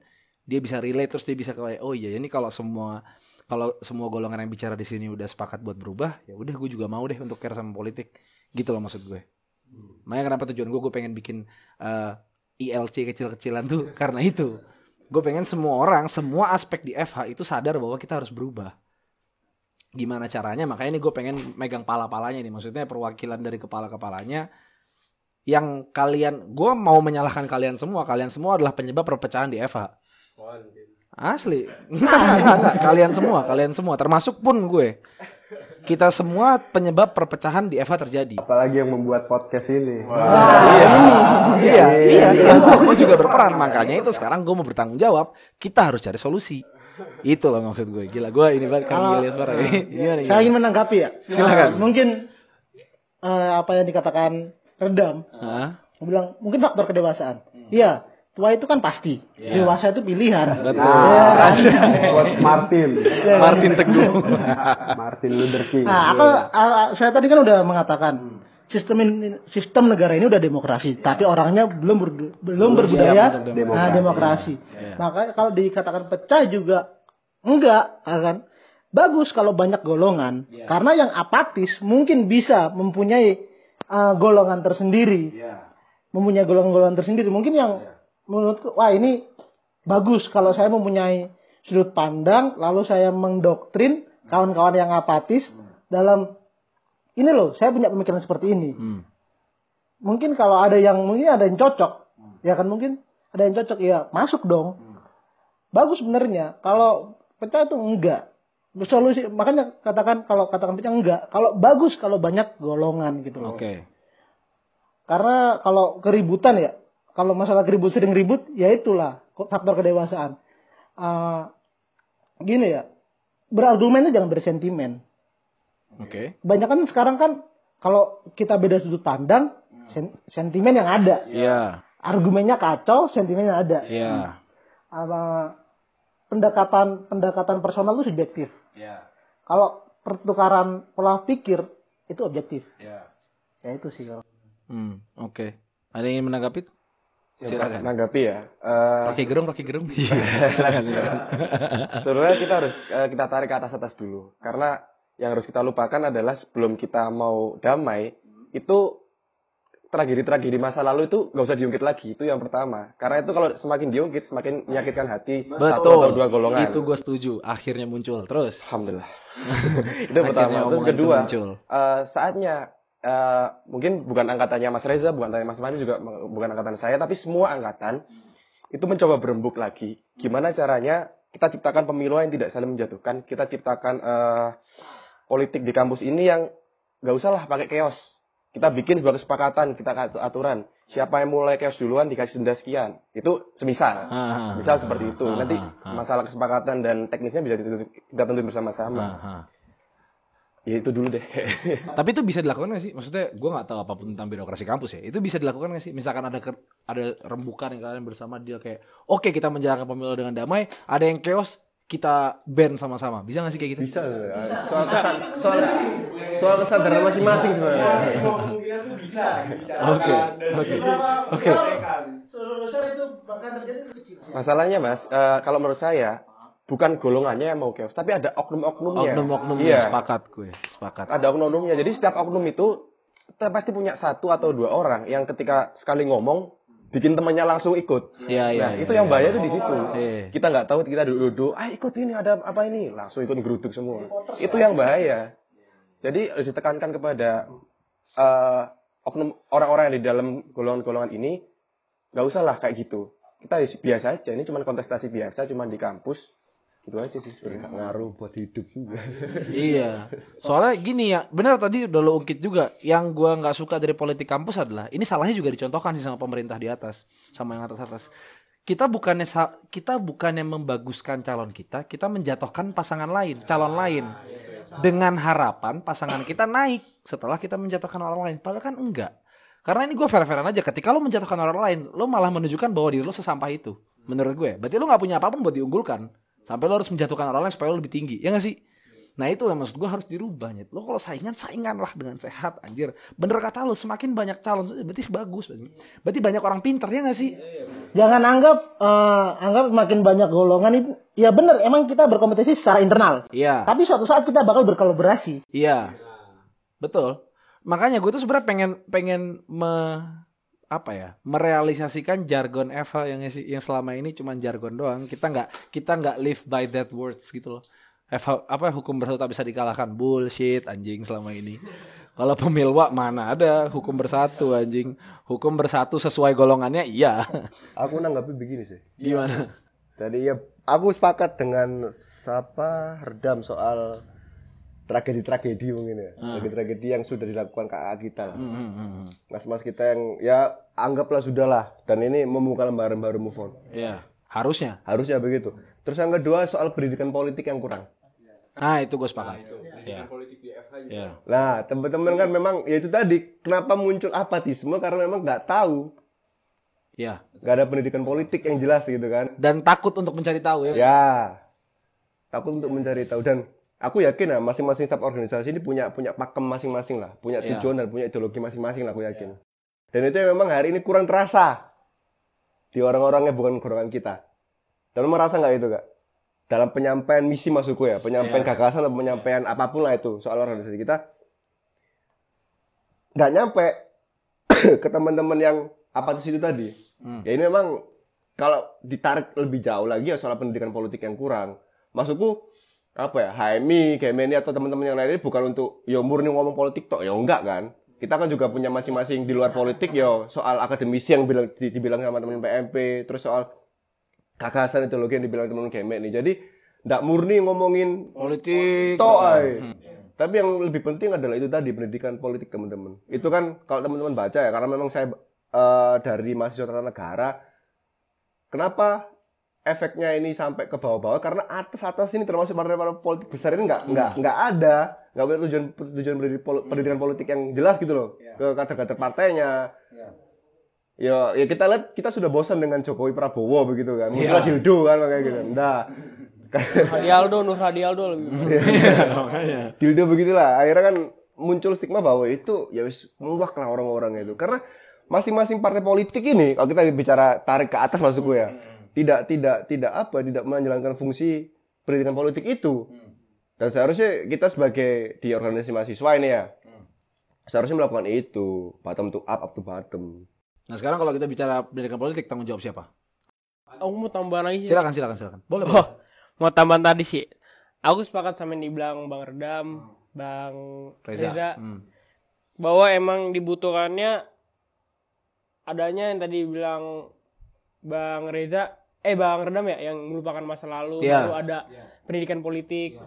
dia bisa relate terus dia bisa kayak oh iya ini kalau semua kalau semua golongan yang bicara di sini udah sepakat buat berubah ya udah gue juga mau deh untuk care sama politik. Gitu loh maksud gue. Makanya kenapa tujuan gue gue pengen bikin eh, ILC kecil-kecilan tuh [laughs] karena itu. Gue pengen semua orang semua aspek di FH itu sadar bahwa kita harus berubah. Gimana caranya? Makanya ini gue pengen megang pala-palanya nih. Maksudnya perwakilan dari kepala-kepalanya yang kalian gue mau menyalahkan kalian semua. Kalian semua adalah penyebab perpecahan di FH Asli. Enggak, enggak, enggak, enggak. Kalian semua, kalian semua. Termasuk pun gue. Kita semua penyebab perpecahan di Eva terjadi. apalagi yang membuat podcast ini iya, iya, iya, iya. Gue juga berperan. Makanya itu sekarang gue mau bertanggung jawab. Kita harus cari solusi. Itu loh maksud gue. Gila gue ini banget kan Ilyas Bara. Gimana Saya gimana? ingin menanggapi ya. Silakan. Eh, mungkin eh, apa yang dikatakan redam. Aku bilang mungkin faktor kedewasaan. Iya, tua itu kan pasti. Dewasa itu pilihan. Betul. Nah, [laughs] buat Martin. Martin Teguh. [laughs] Martin Luther King. Nah, aku, ah, saya tadi kan udah mengatakan sistem ini- sistem negara ini udah demokrasi, tapi orangnya belum ber- belum berbudaya siap untuk nah, demokrasi. Maka kalau dikatakan pecah juga enggak, ya kan? Bagus kalau banyak golongan, karena yang apatis mungkin bisa mempunyai ah, golongan tersendiri, mempunyai golongan-golongan tersendiri. Mungkin yang menurutku, wah ini bagus kalau saya mempunyai sudut pandang, lalu saya mendoktrin kawan-kawan yang apatis dalam ini loh, saya punya pemikiran seperti ini. Hmm. Mungkin kalau ada yang mungkin ada yang cocok, ya kan mungkin ada yang cocok, ya masuk dong. Bagus sebenarnya. Kalau pecah itu enggak. Solusi makanya katakan kalau katakan pecah enggak. Kalau bagus kalau banyak golongan gitu loh. Oke. Karena kalau keributan ya, kalau masalah keribut sering ribut, ya itulah faktor kedewasaan. Eh, gini ya, berargumen itu jangan bersentimen. Oke. Banyak kan sekarang kan kalau kita beda sudut pandang, sen- sentimen yang ada. Iya. Argumennya kacau, sentimennya ada. Iya. Apa, pendekatan pendekatan personal itu subjektif. Kalau pertukaran pola pikir itu objektif. Ya itu sih kalau. Hmm, oke. Ada yang ingin menanggapi? Silakan. Menanggapi ya. eh, Rocky Gerung, Rocky Gerung. [laughs] Silakan, silakan. [laughs] Sebenarnya kita harus eh, kita tarik ke atas atas dulu karena yang harus kita lupakan adalah sebelum kita mau damai itu tragedi-tragedi masa lalu itu nggak usah diungkit lagi itu yang pertama karena itu kalau semakin diungkit semakin menyakitkan hati satu atau Betul. dua golongan Itu gue setuju. Akhirnya muncul. Terus. alhamdulillah [laughs] itu pertama terus omongan itu kedua muncul. eh, saatnya eh, mungkin bukan angkatannya Mas Reza bukan angkatannya Mas Mani juga bukan angkatan saya tapi semua angkatan itu mencoba berembuk lagi. Gimana caranya kita ciptakan pemilu yang tidak saling menjatuhkan kita ciptakan eh, politik di kampus ini yang nggak usah lah pakai chaos. Kita bikin sebuah kesepakatan kita atur aturan. Siapa yang mulai chaos duluan dikasih denda sekian. Itu semisal. Ah, misal seperti itu. Ah, nanti ah, masalah kesepakatan dan teknisnya bisa kita tentuin bersama-sama. Ya itu dulu deh [laughs] Tapi itu bisa dilakukan gak sih? Maksudnya gue nggak tahu apa pun tentang birokrasi kampus ya. Itu bisa dilakukan gak sih? Misalkan ada ker- ada rembukan yang kalian bersama dia kayak, oke kita menjalankan pemilu dengan damai. Ada yang chaos, kita ban sama-sama. Bisa gak sih kayak gitu? Bisa. Soal kesan, soal soal kesadaran masing-masing sebenarnya. Oke, oke, oke. Masalahnya mas, eh, kalau menurut saya bukan golongannya yang mau chaos, tapi ada oknum-oknumnya. Oknum-oknumnya Iya, sepakat gue, sepakat. ada oknum-oknumnya. Jadi setiap oknum itu pasti punya satu atau dua orang yang ketika sekali ngomong bikin temannya langsung ikut. Iya, iya, nah, iya, itu yang iya. bahaya itu di situ. Iya. Kita nggak tahu kita duduk-duduk, ah ikut ini ada apa ini, langsung ikut geruduk semua. Itu yang bahaya. Jadi harus ditekankan kepada eh, oknum orang-orang yang di dalam golongan-golongan ini nggak usah lah kayak gitu. Kita biasa aja. Ini cuma kontestasi biasa, cuma di kampus. Gitu aja sih sebenarnya. Ngaruh buat hidup juga. [laughs] iya. Soalnya gini ya, benar tadi udah lo ungkit juga. Yang gua nggak suka dari politik kampus adalah ini salahnya juga dicontohkan sih sama pemerintah di atas, sama yang atas-atas. Kita bukannya kita bukannya membaguskan calon kita, kita menjatuhkan pasangan lain, calon lain. Dengan harapan pasangan kita naik setelah kita menjatuhkan orang lain. Padahal kan enggak. Karena ini gue fair-fairan aja. Ketika lo menjatuhkan orang lain, lo malah menunjukkan bahwa diri lo sesampah itu. Menurut gue. Berarti lo nggak punya apa pun buat diunggulkan. Sampai lo harus menjatuhkan orang lain supaya lo lebih tinggi. Ya gak sih? Nah itu yang maksud gue harus dirubah. Nyet. Lo kalau saingan, saingan lah dengan sehat anjir. Bener kata lo, semakin banyak calon, berarti bagus. Berarti banyak orang pinter, ya gak sih? Jangan anggap eh, anggap makin banyak golongan itu ya benar emang kita berkompetisi secara internal. Iya. Tapi suatu saat kita bakal berkolaborasi. Iya. Betul. Makanya gue tuh sebenarnya pengen pengen me apa ya merealisasikan jargon Eva yang yang selama ini cuma jargon doang. Kita nggak kita nggak live by that words gitu loh. Eva apa hukum bersatu tak bisa dikalahkan. Bullshit anjing selama ini. Kalau pemilwa mana ada hukum bersatu anjing. Hukum bersatu sesuai golongannya iya. Aku nanggapi begini sih. gimana? Tadi ya aku sepakat dengan siapa redam soal tragedi-tragedi mungkin ya. Tragedi-tragedi yang sudah dilakukan kakak kita lah. Mas-mas kita yang ya anggaplah sudahlah dan ini membuka lembaran baru move on. Iya harusnya Harusnya begitu. Terus yang kedua soal pendidikan politik yang kurang. Nah, itu gue sepakat. Iya. Iya. Nah, teman-teman kan memang ya itu tadi kenapa muncul apatisme karena memang nggak tahu, Iya. nggak ada pendidikan politik yang jelas gitu kan. Dan takut untuk mencari tahu ya. Ya, takut untuk mencari tahu dan aku yakin lah masing-masing staf organisasi ini punya punya pakem masing-masing lah, punya Iya. tujuan dan punya ideologi masing-masing lah aku yakin. Dan itu memang hari ini kurang terasa di orang-orangnya bukan golongan kita. Dan merasa nggak itu kak? Dalam penyampaian misi maksudku ya, penyampaian gagasan atau penyampaian apa pun lah itu soal organisasi kita, nggak nyampe [coughs] ke teman-teman yang apatis itu tadi. Ya ini memang kalau ditarik lebih jauh lagi ya soal pendidikan politik yang kurang. Maksudku apa ya HMI, GMNI atau teman-teman yang lain ini bukan untuk ya murni ngomong politik toh ya enggak kan. Kita kan juga punya masing-masing di luar politik ya soal akademisi yang bilang di- dibilang sama teman PMP, terus soal gagasan ideologi yang dibilang teman GMNI. Jadi enggak murni ngomongin Politik. toh ay. Tapi yang lebih penting adalah itu tadi pendidikan politik teman-teman. Itu kan kalau teman-teman baca ya karena memang saya eh, dari mahasiswa tata negara kenapa efeknya ini sampai ke bawah-bawah karena atas-atas ini termasuk partai-partai politik besar ini nggak nggak nggak ada nggak punya tujuan tujuan pol- pendidikan politik yang jelas gitu loh ke kader-kader partainya. Ya. Ya kita lihat kita sudah bosan dengan Jokowi Prabowo begitu kan muncullah Dildo kan kayak gitu. Nah Hadialdo, Nur Hadialdo lebih. dildo begitulah akhirnya kan muncul stigma bahwa itu ya wis muak lah orang-orang itu. Karena masing-masing partai politik ini kalau kita bicara tarik ke atas masukku ya tidak tidak tidak apa tidak menjalankan fungsi pendidikan politik itu dan seharusnya kita sebagai di organisasi mahasiswa ini ya seharusnya melakukan itu bottom to up up to bottom Nah, sekarang kalau kita bicara pendidikan politik tanggung jawab siapa? Aku mau tambahan lagi. Silakan, silakan, silakan. Boleh, Oh, boleh. mau tambahan tadi sih. Aku sepakat sama yang dibilang Bang Redam, Bang Reza. Reza, Hmm. bahwa emang dibutuhkannya adanya yang tadi bilang Bang Reza, eh Bang Redam ya, yang melupakan masa lalu, Iya. lalu ada pendidikan politik.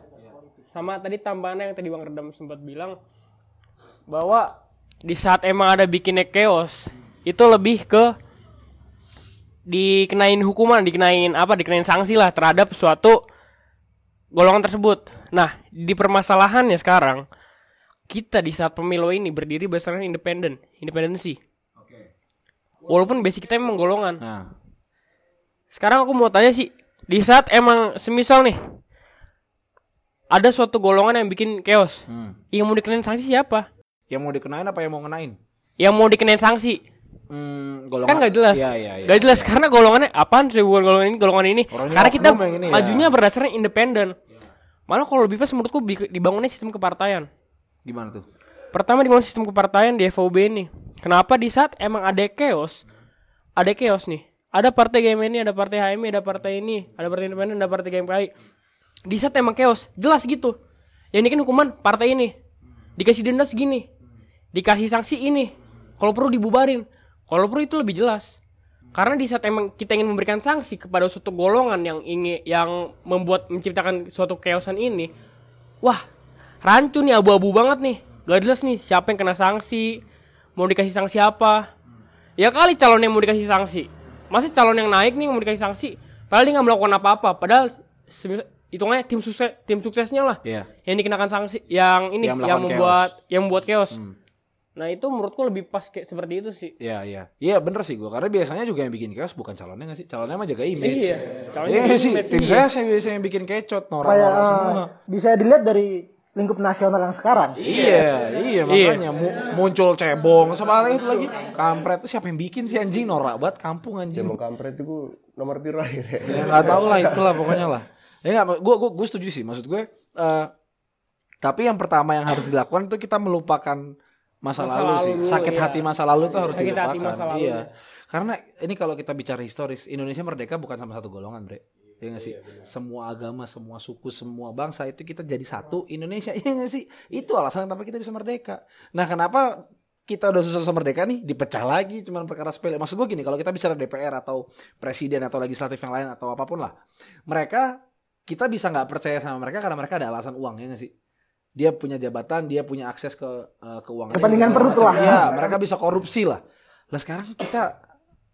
Sama tadi tambahannya yang tadi Bang Redam sempat bilang bahwa di saat emang ada bikinnya chaos, itu lebih ke dikenain hukuman, dikenain apa, dikenain sanksi lah terhadap suatu golongan tersebut. Nah, di permasalahannya sekarang kita di saat pemilu ini berdiri berdasarkan independen, independensi. Walaupun basic kita memang golongan. Nah, Sekarang aku mau tanya sih, di saat emang semisal nih ada suatu golongan yang bikin chaos, hmm. yang mau dikenain sanksi siapa? yang mau dikenain apa yang mau ngenain? Yang mau dikenain sanksi Hmm, golongan. kan nggak jelas, Iya, iya, iya. Nggak jelas karena golongannya apaan sih golongan ini, golongan ini. Orangnya karena kita ini ya. majunya berdasarkan independen. Malah kalau lebih pas menurutku dibangunnya sistem kepartaian. Gimana tuh? Pertama dibangun sistem kepartaian di FOB ini. Kenapa di saat emang ada chaos, ada chaos nih. Ada partai GMNI, ada partai HMI, ada partai ini, ada partai independen, ada partai GMKI. Di saat emang chaos, jelas gitu. Yang ini kan hukuman partai ini. Dikasih denda segini. Dikasih sanksi ini. Kalau perlu dibubarin. Kalau perlu itu lebih jelas. Karena di saat emang kita ingin memberikan sanksi kepada suatu golongan yang ingin yang membuat menciptakan suatu chaosan ini, wah rancu nih abu-abu banget nih gak jelas nih siapa yang kena sanksi mau dikasih sanksi apa ya kali calon yang mau dikasih sanksi masa calon yang naik nih yang mau dikasih sanksi padahal dia nggak melakukan apa-apa padahal hitungannya tim sukses tim suksesnya lah Iya. yang dikenakan sanksi yang ini Yang yang, membuat yang membuat chaos nah itu menurutku lebih pas kayak seperti itu sih Iya, iya. Iya, bener sih gua. Karena biasanya juga yang bikin chaos bukan calonnya nggak sih? Calonnya mah jaga image. Iya, calonnya Iya jaga nggak sih. image, Tim iya. saya saya biasanya yang bikin kecot, norak-norak semua. bisa dilihat dari lingkup nasional yang sekarang. Iya, iya makanya mu- muncul cebong sama itu lagi. Kampret itu siapa yang bikin sih anjing norak banget kampung anjing. Jembong kampret itu nomor piro akhirnya Ya nggak tahu lah itulah pokoknya lah. Ya nggak, gue gue gue setuju sih. Maksud gue, eh tapi yang pertama yang harus dilakukan itu kita melupakan masa, Masa lalu, lalu sih. Sakit ya. hati masa lalu tuh harus Sakit hati dilupakan. masa lalu, iya. ya. Karena ini kalau kita bicara historis, Indonesia merdeka bukan sama satu golongan, Bre. Iya nggak sih? Semua agama, semua suku, semua bangsa itu kita jadi satu Indonesia. [laughs] Iya nggak sih? Itu alasan kenapa kita bisa merdeka. Nah, kenapa kita udah susah merdeka nih dipecah lagi cuman perkara sepele. Maksud gue gini, kalau kita bicara DPR atau presiden atau legislatif yang lain atau apa pun lah, mereka kita bisa nggak percaya sama mereka karena mereka ada alasan uang ya nggak sih? Dia punya jabatan, dia punya akses ke eh, keuangan. Kepentingan perut lah. Iya, mereka bisa korupsi lah. Lah sekarang kita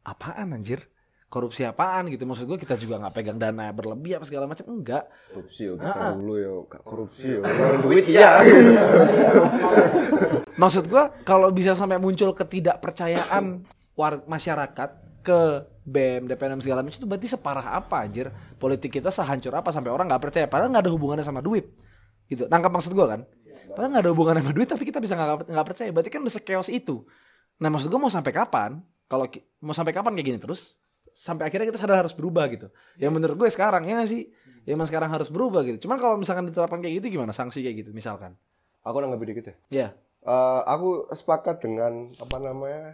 apaan anjir? Korupsi apaan gitu? Maksud gue kita juga nggak pegang dana berlebih apa segala macam. Enggak. Korupsi yo kita dulu yo. Korupsi yo. [laughs] Duit iya. [laughs] maksud gua kalau bisa sampai muncul ketidakpercayaan war masyarakat ke BEM, DPM segala macam itu berarti separah apa anjir? Politik kita sehancur apa sampai orang nggak percaya? Padahal nggak ada hubungannya sama duit. Gitu. Nangkap maksud gua kan? Padahal nggak ada hubungannya sama duit tapi kita bisa nggak nggak percaya. Berarti kan udah sekeos itu. Nah maksud gua mau sampai kapan? Kalau mau sampai kapan kayak gini terus sampai akhirnya kita sadar harus berubah gitu. Yang menurut gue sekarang ya nggak sih? Ya emang sekarang harus berubah gitu. Cuman kalau misalkan diterapkan kayak gitu gimana? Sanksi kayak gitu misalkan? Aku nanggapi dikit ya? Ya Eh, aku sepakat dengan apa namanya?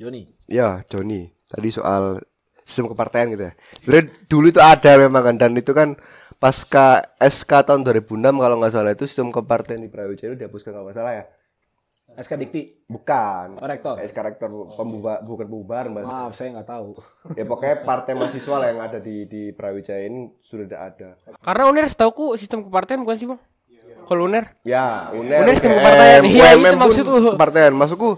Yoni Ya, Joni. Tadi soal sistem kepartaian gitu ya. Sebenarnya dulu itu ada memang kan. Dan itu kan pasca SK tahun 2006 kalau nggak salah itu sistem kepartaian di Brawijaya itu dihapuskan kalau nggak salah ya. SK Dikti Bukan. Oh, rektor. SK rektor pembubar bukan pembubaran Mas. Maaf, saya nggak tahu. Ya pokoknya partai mahasiswa lah yang ada di di Brawijaya ini sudah tidak ada. Karena UNER setauku sistem kepartaian bukan sih bang? Kalau UNER? Ya, UNER, UNER sistem UGM, kepartaian. Iya, itu maksudku. Kepartaian. Maksudku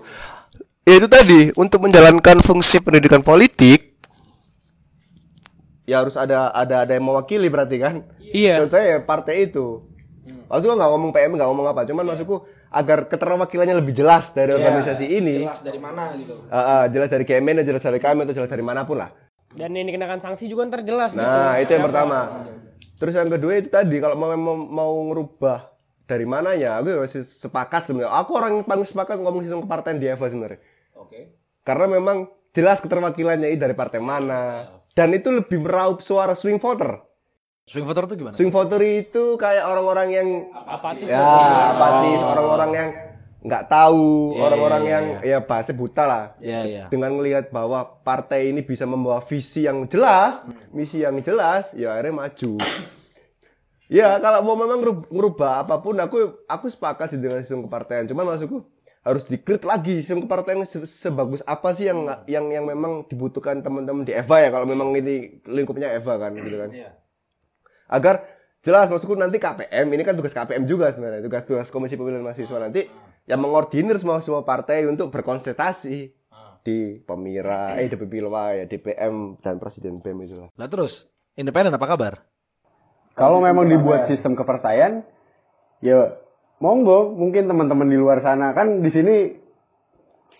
ya itu tadi untuk menjalankan fungsi pendidikan politik ya harus ada ada ada yang mewakili berarti kan? Iya. Contohnya ya partai itu. Maksudku nggak ngomong PM nggak ngomong apa, cuman maksudku agar keterwakilannya lebih jelas dari organisasi ini. Jelas dari mana gitu. Ah, ah, jelas dari KMN, jelas dari kami atau jelas dari mana pun lah. Dan yang dikenakan sanksi juga ntar jelas gitu. Nah, itu yang pertama. Terus yang kedua itu tadi kalau mau mau, mau ngerubah dari mananya, aku ya masih sepakat sebenarnya. Aku orang yang paling sepakat ngomong sistem kepartaian di EVA sebenarnya. Oke. Karena memang jelas keterwakilannya ini dari partai mana. Dan itu lebih meraup suara swing voter. Swing voter itu gimana? Swing voter itu kayak orang-orang yang Apatis. ya apatis, orang-orang yang nggak tahu, orang-orang yang ya bahasa buta lah. Iya, iya. Dengan melihat bahwa partai ini bisa membawa visi yang jelas, misi yang jelas, ya akhirnya maju. ya kalau mau memang ngerubah apa pun, aku aku sepakat sih dengan sistem kepartaian. Cuman maksudku harus dikrit lagi sistem kepartaian se- sebagus apa sih yang yang yang memang dibutuhkan teman-teman di Eva ya kalau memang ini lingkupnya Eva kan gitu kan agar jelas maksudku nanti KPM ini kan tugas KPM juga sebenarnya tugas tugas Komisi Pemilihan Mahasiswa nanti yang mengordinir semua semua partai untuk berkonsultasi di Pemira, eh di Pilwa ya DPM dan Presiden BEM itu lah. Lah terus, independen apa kabar? Kalau memang dibuat sistem kepercayaan, ya monggo. Mungkin teman-teman di luar sana kan di sini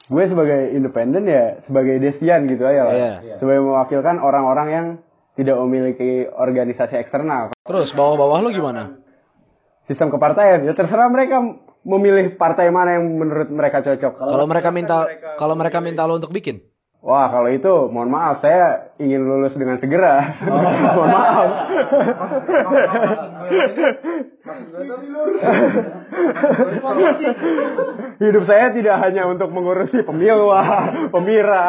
gue sebagai independen ya sebagai desian gitu aja lah. Iya. Sebagai mewakilkan orang-orang yang tidak memiliki organisasi eksternal. Terus bawah-bawah lu gimana? Sistem kepartaian ya terserah mereka memilih partai mana yang menurut mereka cocok. Kalau mereka minta kalau mereka minta lu untuk bikin. Wah, kalau itu mohon maaf saya ingin lulus dengan segera. [laughs] mohon maaf. Hidup saya tidak hanya untuk mengurusi pemilwa, pemira.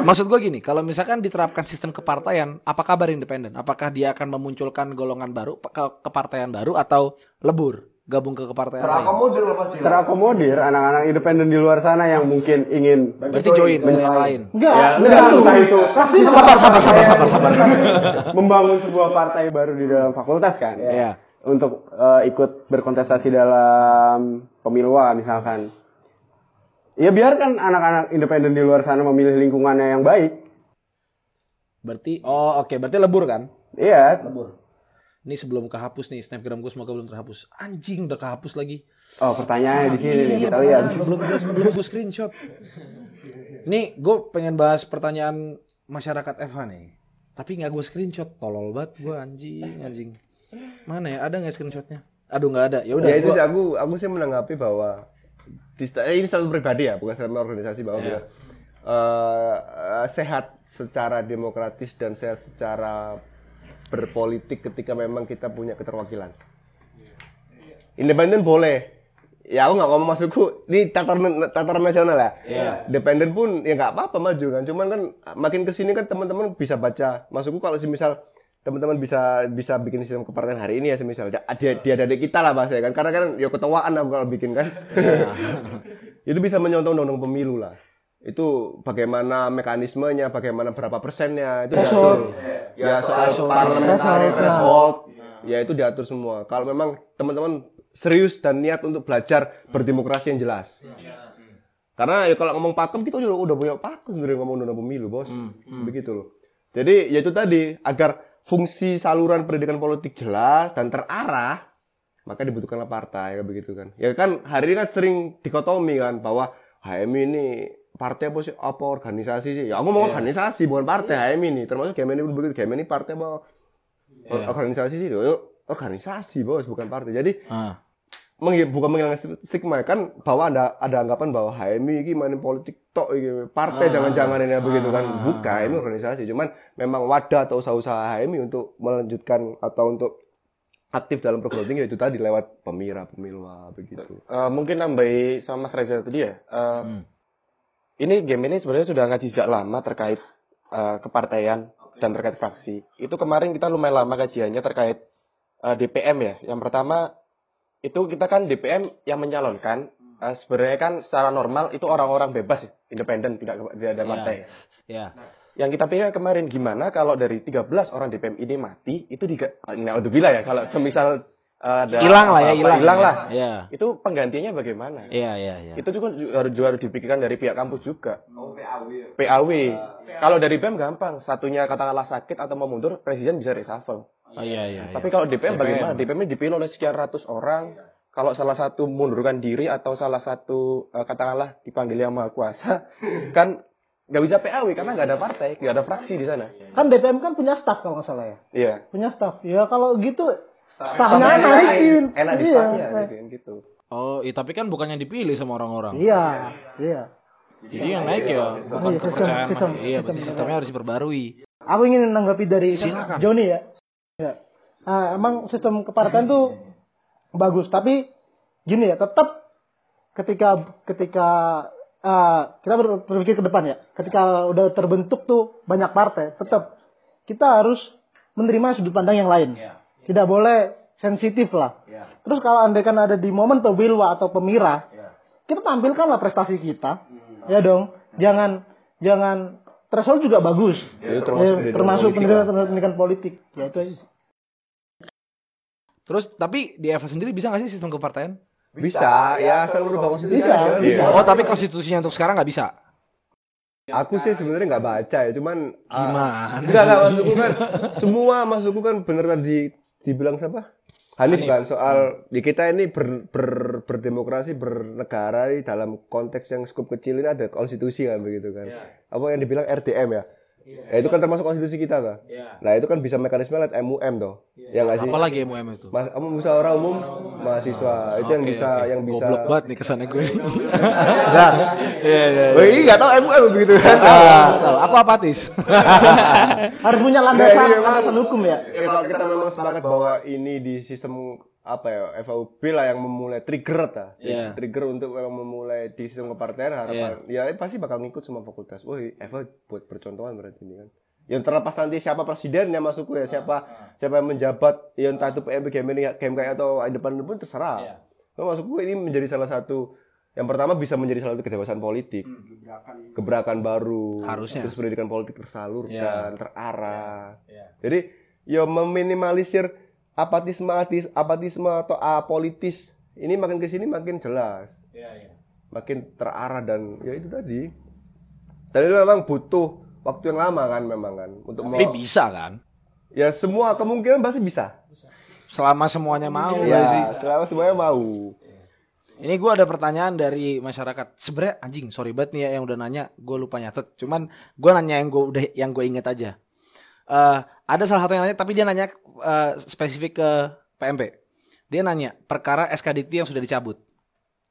Maksud gue gini, kalau misalkan diterapkan sistem kepartaian, apa kabar independen? Apakah dia akan memunculkan golongan baru, ke kepartaian baru atau lebur gabung ke kepartaian lain? Terakomodir anak-anak independen di luar sana yang mungkin ingin Berarti join ke yang lain. Enggak, ya, enggak. itu. Sabar, sabar, sabar, sabar, sabar. [laughs] membangun sebuah partai baru di dalam fakultas kan Iya. untuk eh, ikut berkontestasi dalam pemilu misalkan ya biarkan anak-anak independen di luar sana memilih lingkungannya yang baik Berarti, oh oke, berarti lebur kan? iya Ini sebelum kehapus nih, snapgram gue semoga belum terhapus. Anjing, udah kehapus lagi. oh pertanyaannya di sini Iya, kita lihat belum belum belum gue screenshot. Nih, gue pengen bahas pertanyaan masyarakat FH nih. Tapi nggak gue screenshot, tolol banget gue anjing, anjing. Mana ya? Ada nggak screenshotnya? Aduh nggak ada. Ya udah. ya itu gua- sih aku aku sih menanggapi bahwa di, eh, ini selalu pribadi ya bukan sama organisasi bahwa bilang, eh, eh, sehat secara demokratis dan sehat secara berpolitik ketika memang kita punya keterwakilan. Independen boleh. Ya aku nggak ngomong maksudku ini tataran tataran nasional ya. Independen pun ya nggak apa-apa maju kan. Cuman kan makin ke sini kan teman-teman bisa baca. Maksudku kalau semisal teman-teman bisa bisa bikin sistem kepartaian hari ini ya semisal dia dia, dari kita lah bahasa kan. Karena kan ya ketuaan aku kalau bikin kan. [laughs] Itu bisa menyontoh undang-undang pemilu lah itu bagaimana mekanismenya bagaimana berapa persennya itu diatur. Ya soal parliamentary threshold ya itu diatur semua. Kalau memang teman-teman serius dan niat untuk belajar berdemokrasi yang jelas. Karena ya kalau ngomong pakem kita udah, udah punya pakem sebenarnya ngomong tentang pemilu, Bos. Begitu loh. Jadi ya itu tadi agar fungsi saluran pendidikan politik jelas dan terarah maka dibutuhkanlah partai kayak begitu kan. Ya kan hari ini kan sering dikotomi kan bahwa HMI ini partai apa sih apa organisasi sih? Ya aku mau organisasi bukan partai HMI ini. Termasuk Gemen ini begitu. Gemen ini partai apa organisasi sih? Yo, organisasi bos bukan partai. Jadi Ah. menghi- bukan menghilangkan stigma kan bahwa ada ada anggapan bahwa HMI ini main politik tok partai jangan-jangan ini begitu kan bukan ini organisasi cuman memang wadah atau usaha-usaha HMI untuk melanjutkan atau untuk aktif dalam program tinggi itu tadi lewat pemira pemilwa begitu Eh, mungkin nambahi sama Mas Reza tadi ya. eh, Ini game ini sebenarnya sudah ngaji sejak lama terkait eh, kepartaian dan terkait fraksi. Itu kemarin kita lumayan lama kajiannya terkait eh, DPM ya. Yang pertama itu kita kan DPM yang menyalonkan. eh, sebenarnya kan secara normal itu orang-orang bebas, independen, tidak tidak ada partai. Ya. Yang kita pikir kemarin gimana kalau dari 13 orang DPM ini mati itu diga Naudzubillah ya kalau semisal eh, ada Hilang lah ya, hilang. hilang lah. Iya. Itu penggantinya bagaimana? Iya, iya, iya. Itu juga ju- harus juga harus dipikirkan dari pihak kampus juga. PAW. Kalau dari BEM gampang, satunya katakanlah sakit atau mau mundur, presiden bisa reshuffle. Oh iya, iya. iya. Tapi kalau DPM, bagaimana? DPM dipilih oleh sekian ratus orang. Kalau salah satu mundurkan diri atau salah satu eh, katakanlah dipanggil yang maha kuasa, [laughs] kan nggak bisa PAW karena nggak ada partai, nggak ada fraksi di sana. Kan DPM kan punya staff kalau nggak salah ya. Iya. Punya staff. Ya kalau gitu staffnya naikin. Enak di Iya. staffnya, gitu, gitu. Oh, iya, tapi kan bukannya dipilih sama orang-orang. Iya, iya. Jadi yang naik ya bukan Iya, sistem- kepercayaan sistem- mas- Iya, berarti sistemnya harus diperbarui. Aku ingin menanggapi dari Silakan. Joni ya. Ya. Ah, emang sistem kepartaian tuh bagus, tapi gini ya, tetap ketika ketika ah, kita ber- berpikir ke depan ya, ketika udah terbentuk tuh banyak partai, tetap kita harus menerima sudut pandang yang lain. Tidak boleh sensitif lah. Terus kalau andaikan ada di momen pemilwa atau pemira, kita tampilkanlah prestasi kita, ya dong. Jangan jangan threshold juga bagus. itu termasuk Ya, pendidikan termasuk politik pendidikan, lah. pendidikan politik. Ya itu aja. sih. Terus tapi di Eva sendiri bisa nggak sih sistem kepartaian? bisa ya asal merubah konstitusi Bisa, aja bisa. Oh, tapi konstitusinya untuk sekarang nggak bisa. Aku sih sebenarnya nggak baca ya, cuman ah, Gimana enggak enggak maksudku kan [laughs] semua maksudku kan bener tadi dibilang siapa? Hanif, kan soal di kita ini ber, ber- berdemokrasi bernegara di dalam konteks yang skup kecil ini ada konstitusi kan begitu kan. Apa yang dibilang RDM ya? Ya, itu kan termasuk konstitusi kita kan. Nah, itu kan bisa mekanisme lewat MUM toh. Ya nggak sih? Apalagi MUM itu? Mas, kamu bisa orang umum mahasiswa itu yang Oke, bisa oke. yang bisa Goblok banget nih kesannya gue. [laughs] Nah, Iya, iya. oh, ini nggak tahu MUM begitu kan. Tahu, aku apatis. Harus punya landasan, Nah, iya, landasan hukum ya. Ya, kalau kita memang sepakat bahwa ini di sistem apa ya FAUB lah yang memulai trigger ta. Iya. Trigger untuk memang memulai di sistem kepartaian harapan ya pasti bakal ngikut semua fakultas. Woi, FA buat percontohan berarti ini kan. Yang terlepas nanti siapa presidennya masukku ya, siapa siapa yang menjabat, ya entah itu PMP, GMKI, GMKI atau independen pun terserah. Nah, maksudku ini menjadi salah satu yang pertama bisa menjadi salah satu kedewasaan politik, gebrakan baru, Harusnya. terus pendidikan politik tersalurkan, terarah. Jadi ya meminimalisir apatisme atis- apatisme atau apolitis ini makin ke sini makin jelas. Makin terarah dan ya itu tadi. Tapi memang butuh waktu yang lama kan memang kan untuk Tapi mau bisa kan? ya semua kemungkinan pasti bisa. Selama semuanya mau Ya, ya sih. selama semuanya mau. Ini gue ada pertanyaan dari masyarakat. Sebenarnya anjing, sorry banget nih ya yang udah nanya, gue lupa nyatet. Cuman gue nanya yang gue udah yang gue inget aja. Eh ada salah satu yang nanya, tapi dia nanya eh, spesifik ke PMP. Dia nanya perkara SK Dikti yang sudah dicabut.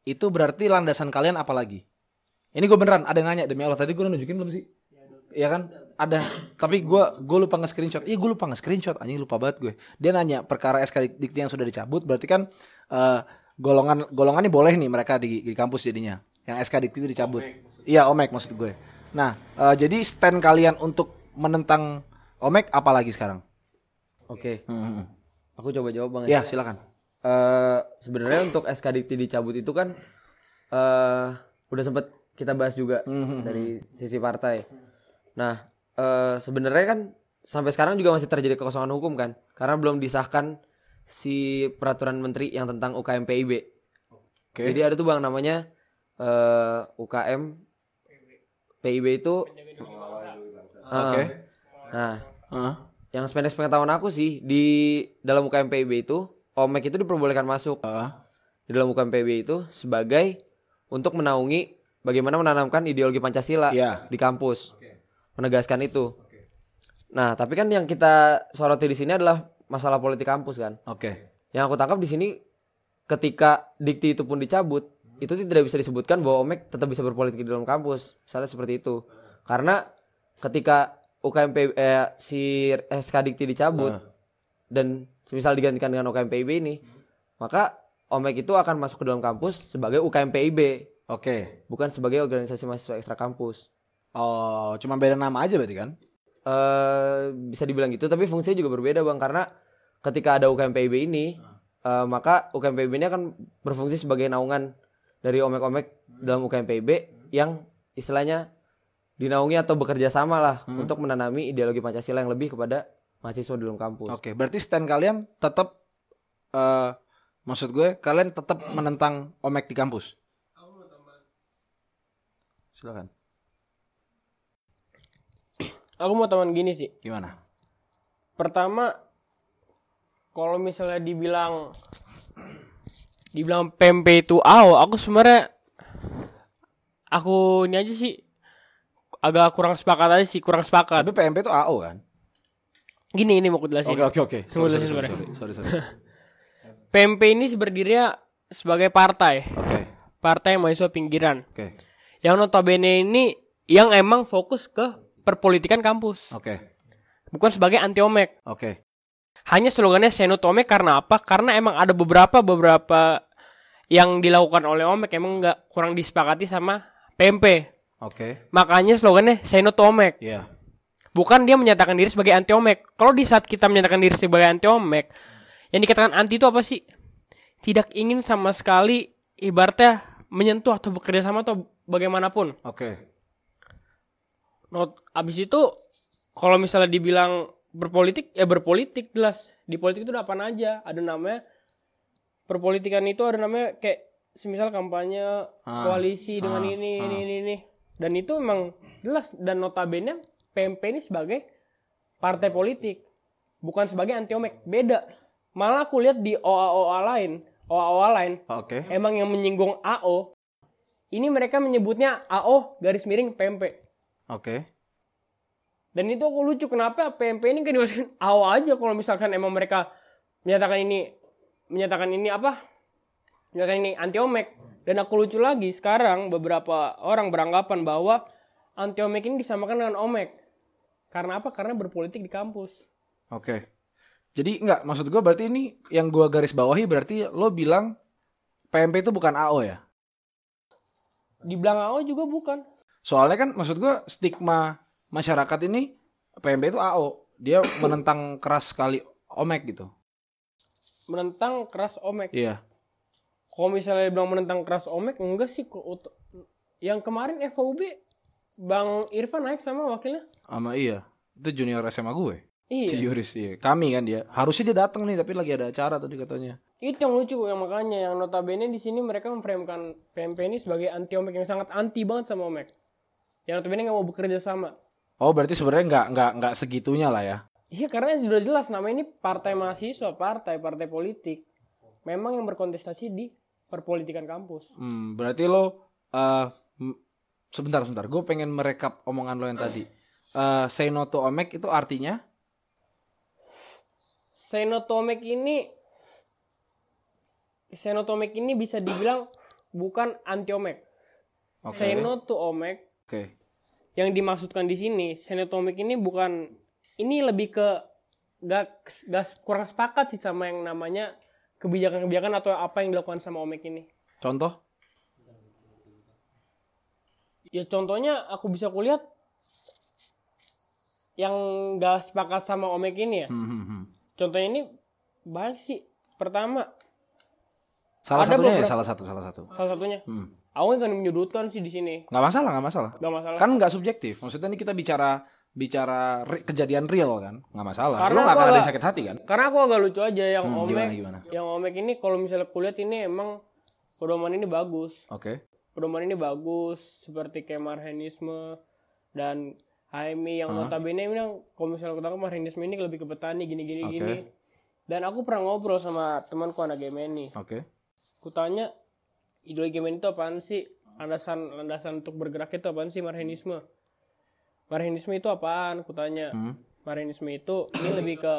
Itu berarti landasan kalian apa lagi? Ini gue beneran ada yang nanya demi Allah. Tadi gue nunjukin belum sih? Iya kan? Ada. Tapi gue gue lupa nge-screenshot. Iya gue lupa nge-screenshot. Anjing lupa banget gue. Dia nanya perkara SK Dikti yang sudah dicabut berarti kan eh, golongan golongan ini boleh nih mereka di, di kampus jadinya. Yang SK Dikti itu dicabut. Iya Omek maksud gue. Nah eh, jadi stand kalian untuk menentang Omek apa lagi sekarang? Oke. Hmm. Aku coba jawab Bang. Ya silakan. Eh, sebenarnya untuk SK Dikti dicabut itu kan eh udah sempet kita bahas juga dari sisi partai. Nah, eh sebenarnya kan sampai sekarang juga masih terjadi kekosongan hukum kan karena belum disahkan si peraturan menteri yang tentang UKM PIB. Jadi ada tuh Bang namanya eh, UKM PIB itu Oke. Nah, Heeh. Yang sependek pengetahuan aku sih di dalam UKM PIB itu OMEK itu diperbolehkan masuk Heeh. di dalam UKM PIB itu sebagai untuk menaungi bagaimana menanamkan ideologi Pancasila Iya. di kampus. Menegaskan itu. Nah, tapi kan yang kita soroti di sini adalah masalah politik kampus kan. Oke. Yang aku tangkap di sini ketika dikti itu pun dicabut, itu tidak bisa disebutkan bahwa OMEK tetap bisa berpolitik di dalam kampus. Misalnya seperti itu. Karena ketika UKM eh, si SK dikti dicabut dan misal digantikan dengan UKM PIB ini, maka OMEK itu akan masuk ke dalam kampus sebagai UKM PIB, Oke. bukan sebagai organisasi mahasiswa ekstra kampus. Oh, cuma beda nama aja berarti kan? eh bisa dibilang gitu tapi fungsinya juga berbeda bang karena ketika ada UKM PIB ini eh, maka UKM PIB ini akan berfungsi sebagai naungan dari omek-omek dalam UKM PIB yang istilahnya dinaungi atau bekerja sama lah untuk menanami ideologi Pancasila yang lebih kepada mahasiswa di dalam kampus. Oke, berarti stand kalian tetap eh maksud gue kalian tetap menentang Omek di kampus. Silakan. Aku mau teman gini sih. Gimana? Pertama, kalau misalnya dibilang dibilang PMP itu AO, aku sebenarnya aku ini aja sih agak kurang sepakat aja sih, kurang sepakat. Tapi PMP itu AO kan? Gini ini mau aku jelasin. Oke oke oke. Sorry, sorry, sorry, [laughs] sorry, sorry. PMP ini berdirinya sebagai partai, Oke partai mahasiswa pinggiran. oke Yang notabene ini yang emang fokus ke perpolitikan kampus, oke bukan sebagai anti omek. oke. Hanya slogannya Seno to Omek karena apa? Karena emang ada beberapa beberapa yang dilakukan oleh Omek emang nggak kurang disepakati sama PMP. Oke. Makanya slogannya Seno to Omek. Iya. Bukan dia menyatakan diri sebagai anti Omek. Kalau di saat kita menyatakan diri sebagai anti Omek, yang dikatakan anti itu apa sih? Tidak ingin sama sekali ibaratnya menyentuh atau bekerja sama atau bagaimanapun. Oke. Not abis itu kalau misalnya dibilang berpolitik ya berpolitik jelas di politik itu ada apa aja ada namanya perpolitikan itu ada namanya kayak semisal kampanye Ah, koalisi dengan ah, ini, ah. ini ini ini dan itu memang jelas dan notabene PMP ini sebagai partai politik bukan sebagai anti omek beda malah aku lihat di OA OA lain OA OA lain Oke. emang yang menyinggung AO ini mereka menyebutnya AO garis miring PMP Oke. dan itu aku lucu kenapa PMP ini kan dimasukin AO aja kalau misalkan emang mereka menyatakan ini menyatakan ini apa? Menyatakan ini anti omek. Dan aku lucu lagi sekarang beberapa orang beranggapan bahwa anti omek ini disamakan dengan omek. Karena apa? Karena berpolitik di kampus. Oke. Jadi enggak maksud gue berarti ini yang gua garis bawahi berarti lo bilang PMP itu bukan AO ya? Dibilang AO juga bukan. Soalnya kan maksud gua stigma masyarakat ini PMP itu AO. Dia menentang keras sekali Omek gitu. Menentang keras omek. Iya. Kalau misalnya bilang menentang keras omek, enggak sih. kok. Yang kemarin FOB, Bang Irfan naik sama wakilnya. Sama iya. Itu junior SMA gue. Iya. Si Yuris iya. Kami kan dia. Harusnya dia datang nih tapi lagi ada acara tadi katanya. Itu yang lucu yang makanya yang notabene di sini mereka memframekan PMP ini sebagai anti omek yang sangat anti banget sama omek. Yang notabene nggak mau bekerja sama. Oh berarti sebenarnya nggak nggak nggak segitunya lah ya. Iya karena sudah jelas nama ini partai mahasiswa, partai partai politik. Memang yang berkontestasi di perpolitikan kampus. Hmm, berarti lo eh, m- sebentar sebentar. Gue pengen merekap omongan lo yang tadi. Eh, say no to Omek itu artinya Senotomek ini Senotomek ini bisa dibilang bukan anti omek. Oke. Seno to omek oke. yang dimaksudkan di sini senotomik ini bukan ini lebih ke gak, gak kurang sepakat sih sama yang namanya kebijakan-kebijakan atau apa yang dilakukan sama Omek ini. Contoh? Ya contohnya aku bisa kulihat yang gak sepakat sama Omek ini ya. Hmm, hmm, hmm. Contohnya ini banyak sih. Pertama, Salah Ada satunya ya salah satu salah satu. salah satunya. Hmm. Aku kan menyudutkan sih di sini. Nggak masalah nggak masalah. Gak masalah. Kan nggak subjektif. Maksudnya ini kita bicara bicara re- kejadian real kan, nggak masalah. Karena Lo nggak akan ada yang sakit hati kan? Karena aku agak lucu aja yang Hmm, Omek. gimana, gimana? Yang Omek ini kalau misalnya kulihat ini emang pedoman ini bagus. Oke. pedoman ini bagus seperti kayak marhenisme dan HMI yang notabene ini yang kalau misalnya tahu marhenisme ini lebih ke petani gini gini Oke. gini dan aku pernah ngobrol sama temanku anak GMNI Oke. kutanya ideologi GMNI itu apaan sih landasan landasan untuk bergerak itu apaan sih marhenisme marhenisme itu apaan? Kutanya Hmm. marhenisme itu ini lebih ke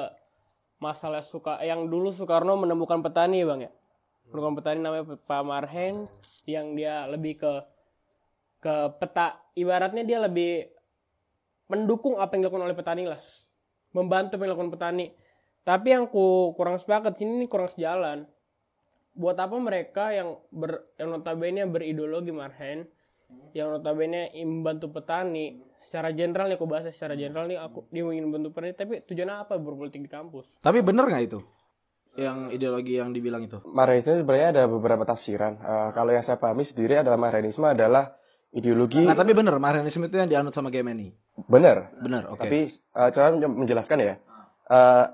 masalah suka yang dulu Soekarno menemukan petani bang ya? Menemukan petani namanya Pak Marhen yang dia lebih ke ke peta ibaratnya dia lebih mendukung apa yang dilakukan oleh petani lah. Membantu apa yang dilakukan petani. Tapi yang ku kurang sepakat sini ini kurang sejalan. Buat apa mereka yang ber yang notabene berideologi Marhen yang notabene membantu petani secara general nih aku bahas secara general nih aku dia ingin membantu petani tapi tujuannya apa berpolitik di kampus Tapi bener nggak itu? Yang ideologi yang dibilang itu. Marxisme sebenarnya ada beberapa tafsiran. Eh, kalau yang saya pahami sendiri adalah Marxisme adalah ideologi Nah, tapi bener Marxisme itu yang dianut sama GMNI. benar. Bener, oke. Tapi eh, coba menje- menjelaskan ya. Eh,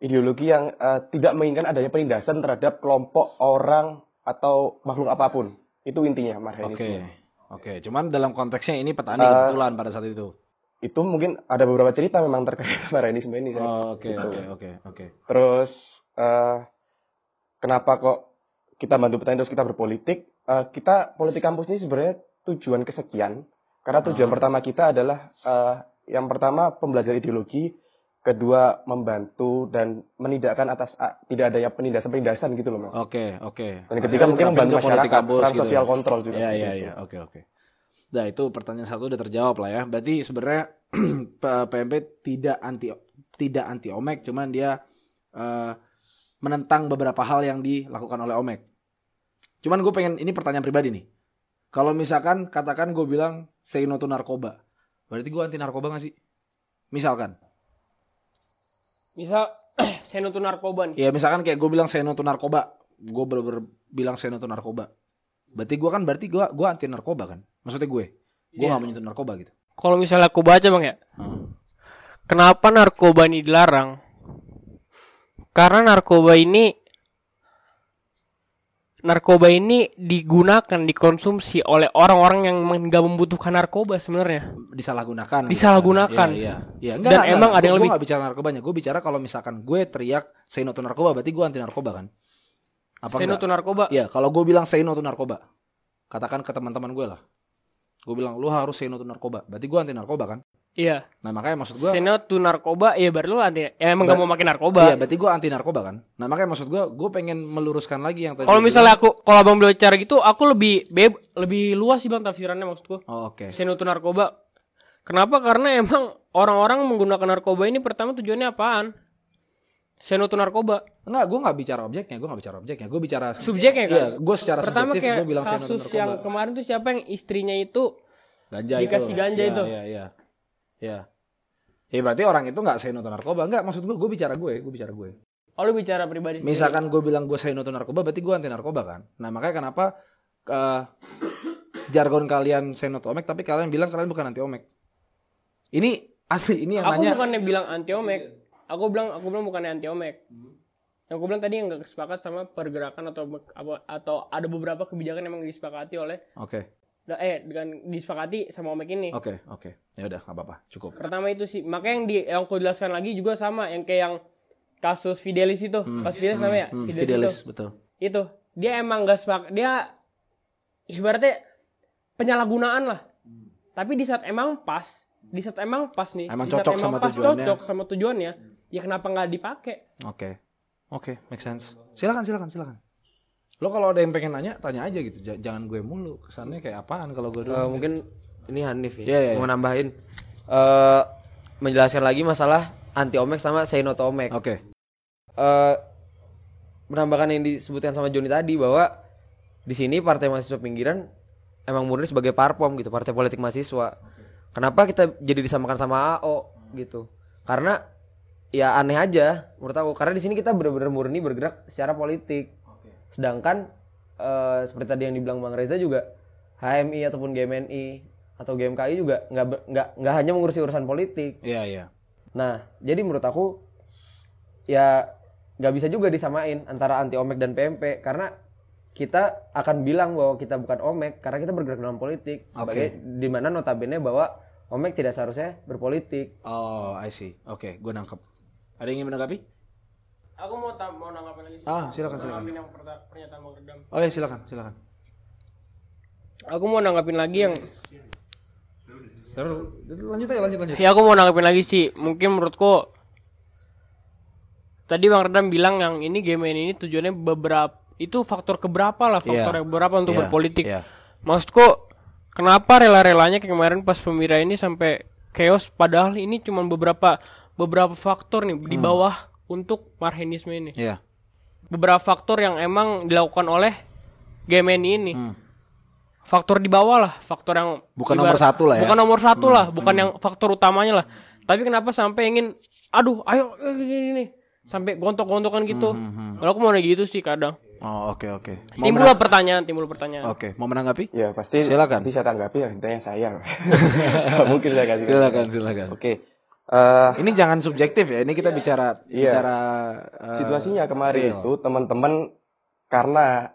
ideologi yang eh, tidak menginginkan adanya penindasan terhadap kelompok orang atau makhluk apa pun. Itu intinya Oke. Marxisme. Oke, cuman dalam konteksnya ini petani Eh, kebetulan pada saat itu. Itu mungkin ada beberapa cerita memang terkait [laughs] Marxisme ini. saya. Oh, Oke, Gitu. oke, oke, oke. Terus eh, kenapa kok kita bantu petani terus kita berpolitik? Eh, kita politik kampus ini sebenarnya tujuan kesekian. Karena tujuan pertama kita adalah eh, yang pertama pembelajaran ideologi, kedua membantu dan menidakkan atas ah, tidak adanya penindasan-penindasan gitu loh, Mas. Oke, oke. Dan ketiga Akhirnya mungkin membantu masyarakat, kampus gitu sosial ya. kontrol juga. Iya, iya, iya. Oke, oke. Nah, itu pertanyaan satu udah terjawab lah ya. Berarti sebenarnya [clears throat] PMP tidak anti tidak anti Omek, cuman dia eh, menentang beberapa hal yang dilakukan oleh Omek. Cuman gue pengen ini pertanyaan pribadi nih. Kalau misalkan katakan gue bilang say no to narkoba, berarti gue anti narkoba gak sih? Misalkan, misal [clears throat] saya nuntut narkoba nih. Ya misalkan kayak gue bilang say no to narkoba, gue bener-bener bilang say no to narkoba. Berarti gue kan berarti gue gue anti narkoba kan? Maksudnya gue, gue gak menyentuh narkoba gitu. kalau misalnya aku baca bang ya. Kenapa narkoba ini dilarang? Karena narkoba ini narkoba ini digunakan dikonsumsi oleh orang-orang yang nggak membutuhkan narkoba sebenarnya disalahgunakan. Disalahgunakan. kan. Iya, iya. iya. Dan emang ada yang gue, lebih- gak bicara narkobanya. Gue bicara kalau misalkan gue teriak say no to narkoba, berarti gue anti narkoba kan? Apa saya enggak? nuntut narkoba Iya, kalau gue bilang say no to narkoba, katakan ke teman-teman gue lah. Gue bilang lu harus say no to narkoba, berarti gue anti narkoba kan? Iya Nah makanya maksud gue, saya nuntut narkoba ya berarti lu anti ya emang Ba- gak mau makin narkoba iya berarti gue anti narkoba kan? Nah makanya maksud gue, gue pengen meluruskan lagi yang tadi. kalau misalnya aku kalau abang cara gitu aku lebih beb lebih luas sih bang tafsirannya maksudku bilang. Oh, Oke. saya nuntut narkoba kenapa karena emang orang-orang menggunakan narkoba ini pertama tujuannya apaan saya nuntut narkoba Enggak, gue nggak bicara objeknya, gue nggak bicara objeknya, gue bicara subjeknya kan Iya, gue secara pertama subjektif gue bilang kasus narkoba. yang kemarin tuh siapa yang istrinya itu ganja Dikasih itu. ganja Iya, itu. Iya, iya. Iya. Ya berarti orang itu nggak say no to narkoba. Enggak, maksud gue, gue bicara gue, gue bicara gue. oh lu bicara pribadi. Misalkan gue bilang gue say no to narkoba, berarti gue anti narkoba kan. Nah makanya kenapa eh, jargon kalian say no to omek, tapi kalian bilang kalian bukan anti omek. Ini asli, ini yang aku nanya. bukannya bilang anti omek aku bilang aku bilang bukannya anti omek yang aku bilang tadi yang gak sepakat sama pergerakan atau apa atau ada beberapa kebijakan yang emang disepakati oleh Oke, da- eh dengan disepakati sama omek ini oke, oke. Ya udah, nggak apa-apa, cukup. pertama itu sih makanya yang di yang aku jelaskan lagi juga sama yang kayak yang kasus Fidelis itu kasus Fidelis sama ya Hmm, Fidelis, Fidelis, itu betul. itu dia emang gak sepakat dia ibaratnya penyalahgunaan lah tapi di saat emang pas di saat emang pas nih Emang di saat cocok sama pas tujuannya. cocok sama tujuannya ya kenapa nggak dipakai Oke, oke, make sense. Silakan, silakan, silakan. Lo kalau ada yang pengen nanya, tanya aja gitu. J- jangan gue mulu. Kesannya kayak apaan kalau gue dulu. Eh, mungkin ini Hanif ya Iya, iya, mau nambahin eh menjelaskan lagi masalah anti omek sama say no to omek. Oke. Eh, menambahkan yang disebutkan sama Joni tadi bahwa di sini partai mahasiswa pinggiran emang murni sebagai parpom gitu partai politik mahasiswa kenapa kita jadi disamakan sama AO gitu karena ya aneh aja menurut aku karena di sini kita benar-benar murni bergerak secara politik sedangkan eh, seperti tadi yang dibilang Bang Reza juga HMI ataupun GMNI atau GMKI juga nggak nggak nggak hanya mengurusi urusan politik Iya, iya. Nah, jadi menurut aku ya nggak bisa juga disamain antara anti omek dan PMP karena kita akan bilang bahwa kita bukan omek karena kita bergerak dalam politik sebagai di mana notabene bahwa omek tidak seharusnya berpolitik. Oh, I see. Oke, gue nangkep. Ada yang ingin menanggapi? Aku mau tam- mau nanggapin lagi sih. Ah, silakan silakan. Yang pernyataan Bang Redam. Oh ya, silakan, silakan. Aku mau nanggapin lagi yang Seru. Lanjut aja, lanjut lanjut. Ya aku mau nanggapin lagi sih. Mungkin menurutku tadi Bang Redam bilang yang ini game ini tujuannya beberapa itu faktor keberapa lah faktor Iya. yang beberapa untuk Iya, berpolitik. iya. Maksudku kenapa rela-relanya kemarin pas pemira ini sampai chaos padahal ini cuma beberapa beberapa faktor nih Hmm. di bawah untuk marhenisme ini. Iya. Beberapa faktor yang emang dilakukan oleh GMNI ini. Hmm. Faktor di bawah lah, faktor yang Bukan nomor satu lah ya. Bukan nomor satu lah, bukan yang faktor utamanya lah. Tapi kenapa sampai ingin, aduh, ayo gini, gini. sampai gontok-gontokan gitu. Kalau aku mau gitu sih kadang. Oh, oke oke. Mau Timbul pertanyaan, timbul pertanyaan. Oke, mau menanggapi? Ya pasti Silakan. bisa tanggapi ya intinya saya. [laughs] Mungkin saya kasih. Silakan, silakan. Oke. Eh, Ini jangan subjektif ya. Ini kita bicara Iya. bicara eh, situasinya kemarin real. itu teman-teman karena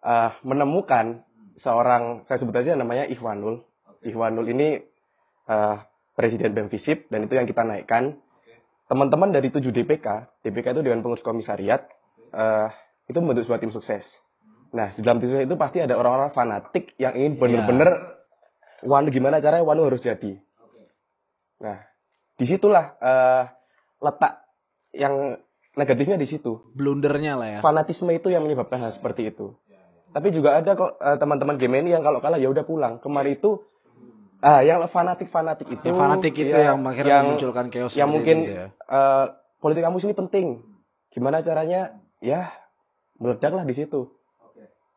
eh, menemukan seorang saya sebut aja namanya Ikhwanul. Ikhwanul ini eh, presiden BEM Visip dan itu yang kita naikkan. Teman-teman dari 7 DPK, DPK itu Dewan Pengurus Komisariat, eh, itu membentuk sebuah tim sukses. Nah, di dalam tim sukses itu pasti ada orang-orang fanatik yang ingin benar-benar Wanu gimana caranya Wanu harus jadi. Nah, di situlah eh, letak yang negatifnya di situ blundernya lah ya. fanatisme itu yang menyebabkan hal seperti itu. Tapi juga ada kok eh, teman-teman game ini yang kalau kalah ya udah pulang. Kemarin itu ah yang fanatik-fanatik itu Yang fanatik itu ya, yang akhirnya memunculkan chaos yang mungkin itu ya. eh, politik kampus ini penting. Gimana caranya? Ya meledaklah di situ.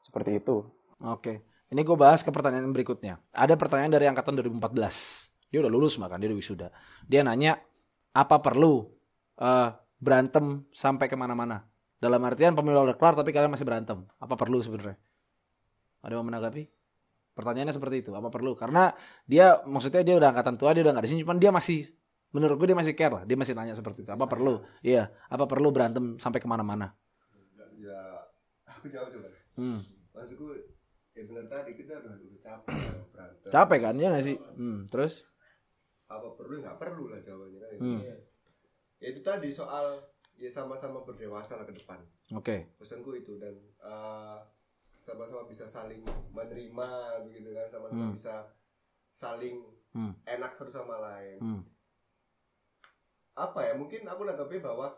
Seperti itu. Oke. Ini gue bahas ke pertanyaan berikutnya. Ada pertanyaan dari angkatan 2014. Dia udah lulus makan, dia udah wisuda. Dia nanya, apa perlu eh, berantem sampai ke mana-mana? Dalam artian pemilu udah kelar tapi kalian masih berantem. Apa perlu sebenarnya? Ada yang mau menanggapi? Pertanyaannya seperti itu. Apa perlu? Karena dia maksudnya dia udah angkatan tua, dia udah nggak di sini. Cuman dia masih menurut gue dia masih care lah. Dia masih nanya seperti itu. Apa perlu? Iya. Apa perlu berantem sampai ke mana-mana? Ya, aku jawab coba. Hmm. Maksudku, ya benar tadi kita udah, capek berantem. Capek kan? Ya nggak sih? Hmm. Terus? Apa perlu? Nggak perlu lah jawabannya kan. Hmm. Ya itu tadi soal ya sama-sama berdewasa lah ke depan. Oke. pesanku itu dan eh, sama-sama bisa saling menerima begitu kan sama-sama Hmm. bisa saling Hmm. enak satu sama lain Hmm. apa ya mungkin aku nanggapnya bahwa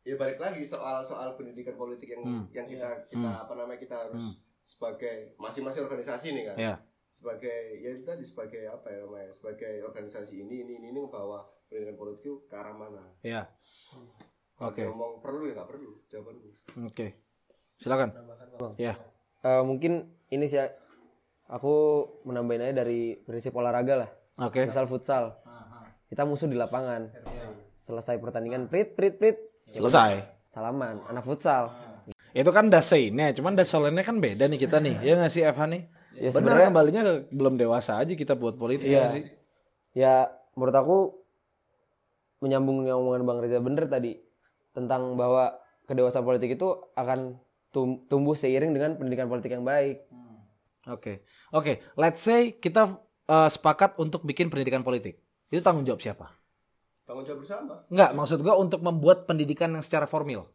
ya balik lagi soal soal pendidikan politik yang Hmm. yang kita kita apa namanya kita harus sebagai masing-masing organisasi nih kan Ya. Sebagai ya itu tadi sebagai apa ya namanya sebagai organisasi ini ini ini, ini bahwa pendidikan politik itu ke arah mana Ya. Oke. ngomong perlu ya nggak perlu jawabanku Oke. Silakan. Ya. Eh, mungkin ini sih aku menambahin aja dari prinsip olahraga lah. Oke. Misal futsal. Kita musuh di lapangan. Selesai pertandingan prit prit prit. Selesai. Salaman anak futsal. Itu kan dasainnya, cuman dasainnya kan beda nih kita nih. Ya nggak sih Eva nih? Ya, Benar sebenarnya- kembalinya ke belum dewasa aja kita buat politik ya Iya. sih. Ya menurut aku menyambung yang omongan Bang Reza bener tadi tentang bahwa kedewasaan politik itu akan tum- tumbuh seiring dengan pendidikan politik yang baik. Oke. Oke, let's say kita uh, sepakat untuk bikin pendidikan politik. Itu tanggung jawab siapa? tanggung jawab bersama Enggak, maksud gua untuk membuat pendidikan yang secara formal.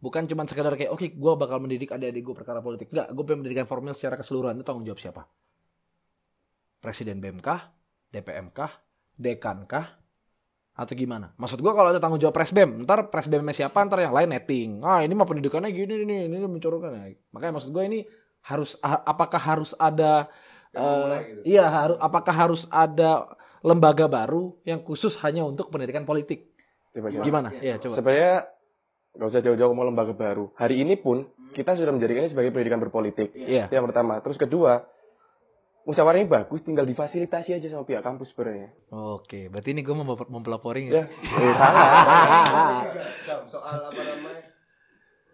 Bukan cuma sekedar kayak oke gua bakal mendidik adik-adik gue perkara politik. Enggak, gue pengen pendidikan formal secara keseluruhan itu tanggung jawab siapa? Presiden BMK, DPMK, Dekankah, atau gimana? Maksud gua kalau ada tanggung jawab presbem, ntar presbemnya siapa, ntar yang lain netting. Ah ini mah pendidikannya gini nih, ini mencorokan. ya. Makanya maksud gua ini harus a- apakah harus ada eh, iya harus apakah harus ada lembaga baru yang khusus hanya untuk pendidikan politik? Coba, coba. Gimana? Iya coba. Sebenarnya nggak usah jauh-jauh mau lembaga baru. Hari ini pun kita sudah menjadikannya sebagai pendidikan berpolitik. Iya. Itu yang pertama. Terus kedua, musyawarah ini bagus, tinggal difasilitasi aja sama pihak kampus sebenarnya. Oke, berarti ini gue mau mempelopori Ya, [laughs] eh, [laughs] soal apa namanya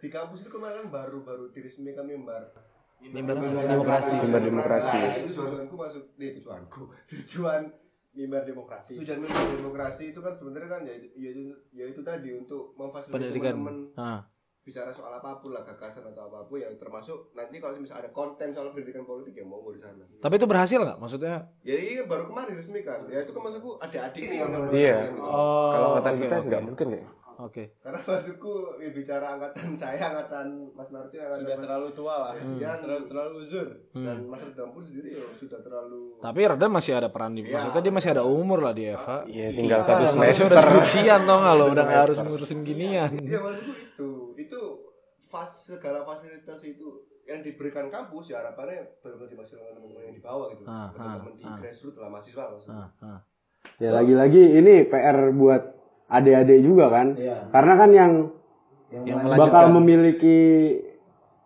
di kampus itu kemarin baru baru diresmikan mimbar Mimbar Demokrasi. Sumber demokrasi. Nah, itu tujuanku masuk di tujuanku tujuan mimbar demokrasi tujuan mimbar demokrasi itu kan sebenarnya kan ya, ya, itu, ya itu tadi untuk memfasilitasi pendidikan. teman-teman bicara soal apa pun lah gagasan atau apa pun yang termasuk nanti kalau misalnya ada konten soal pendidikan politik ya mau di sana. Tapi itu berhasil nggak? Maksudnya? Ya ini kan baru kemarin resmi kan. Ya itu kan maksudku adik-adik nih yang sama Iya. gitu. Oh, Kalau angkatan oke, kita nggak mungkin kayak. Oke. Karena maksudku ya, bicara angkatan [laughs] saya, angkatan Mas Martin, angkatan Sudah Mas terlalu tua lah. Christian, Terlalu terlalu uzur. dan Mas Redam pun sendiri ya sudah terlalu Tapi Reda masih ada peran di Maksudnya dia masih ada umur lah di Eva. Iya, tinggal satu masih udah skripsian tau gak lo Udah gak harus ngurusin ginian Iya maksudku itu itu fas segala fasilitas itu yang diberikan kampus ya harapannya benar-benar dimaksudkan teman-teman yang di bawah gitu Ah, teman-teman ah, di ah. grassroots lah mahasiswa maksudnya Ah, ah. Ya lagi-lagi ini PR buat adik-adik juga kan. Karena kan yang Yang bakal memiliki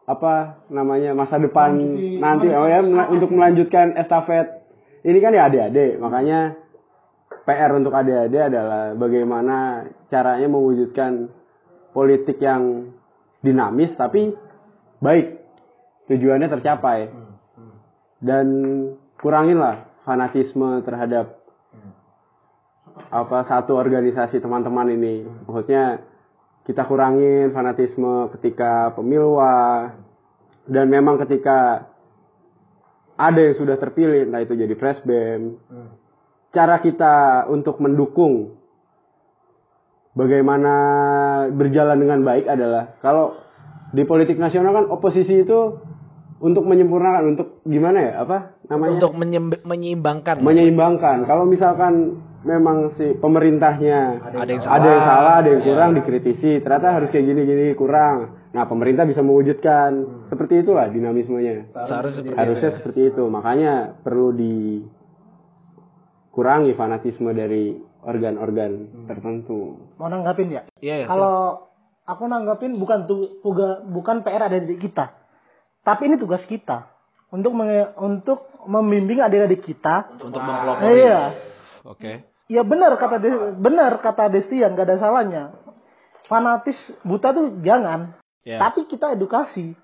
apa namanya masa depan nanti. oh ya mela- untuk melanjutkan estafet. Ini kan ya adik-adik. Makanya PR untuk adik-adik adalah bagaimana caranya mewujudkan politik yang dinamis tapi baik. Tujuannya tercapai. Dan kuranginlah fanatisme terhadap apa satu organisasi teman-teman ini. Maksudnya kita kurangin fanatisme ketika pemiluan dan memang ketika ada yang sudah terpilih entah itu jadi presbem cara kita untuk mendukung bagaimana berjalan dengan baik adalah kalau di politik nasional kan oposisi itu untuk menyempurnakan untuk gimana ya apa namanya? Untuk menyeimbangkan. Menyeimbangkan. Kalau misalkan memang si pemerintahnya Ada yang ada yang salah. salah, ada yang Ya. kurang dikritisi. Ternyata harus kayak gini-gini kurang. Nah, pemerintah bisa mewujudkan seperti itulah dinamismenya. Seharusnya seperti itu Harusnya ya. seperti itu. Makanya perlu dikurangi fanatisme dari organ-organ tertentu. Mau nanggapin ya? Iya ya Kalau aku nanggapin bukan tu, tuga- bukan PR ada di kita. Tapi ini tugas kita untuk menge- untuk membimbing adik-adik kita. Untuk mempelopori Iya. Oke Ya benar kata Des- benar kata Destian gak ada salahnya. Fanatis buta tuh jangan. Ya. Tapi kita edukasi.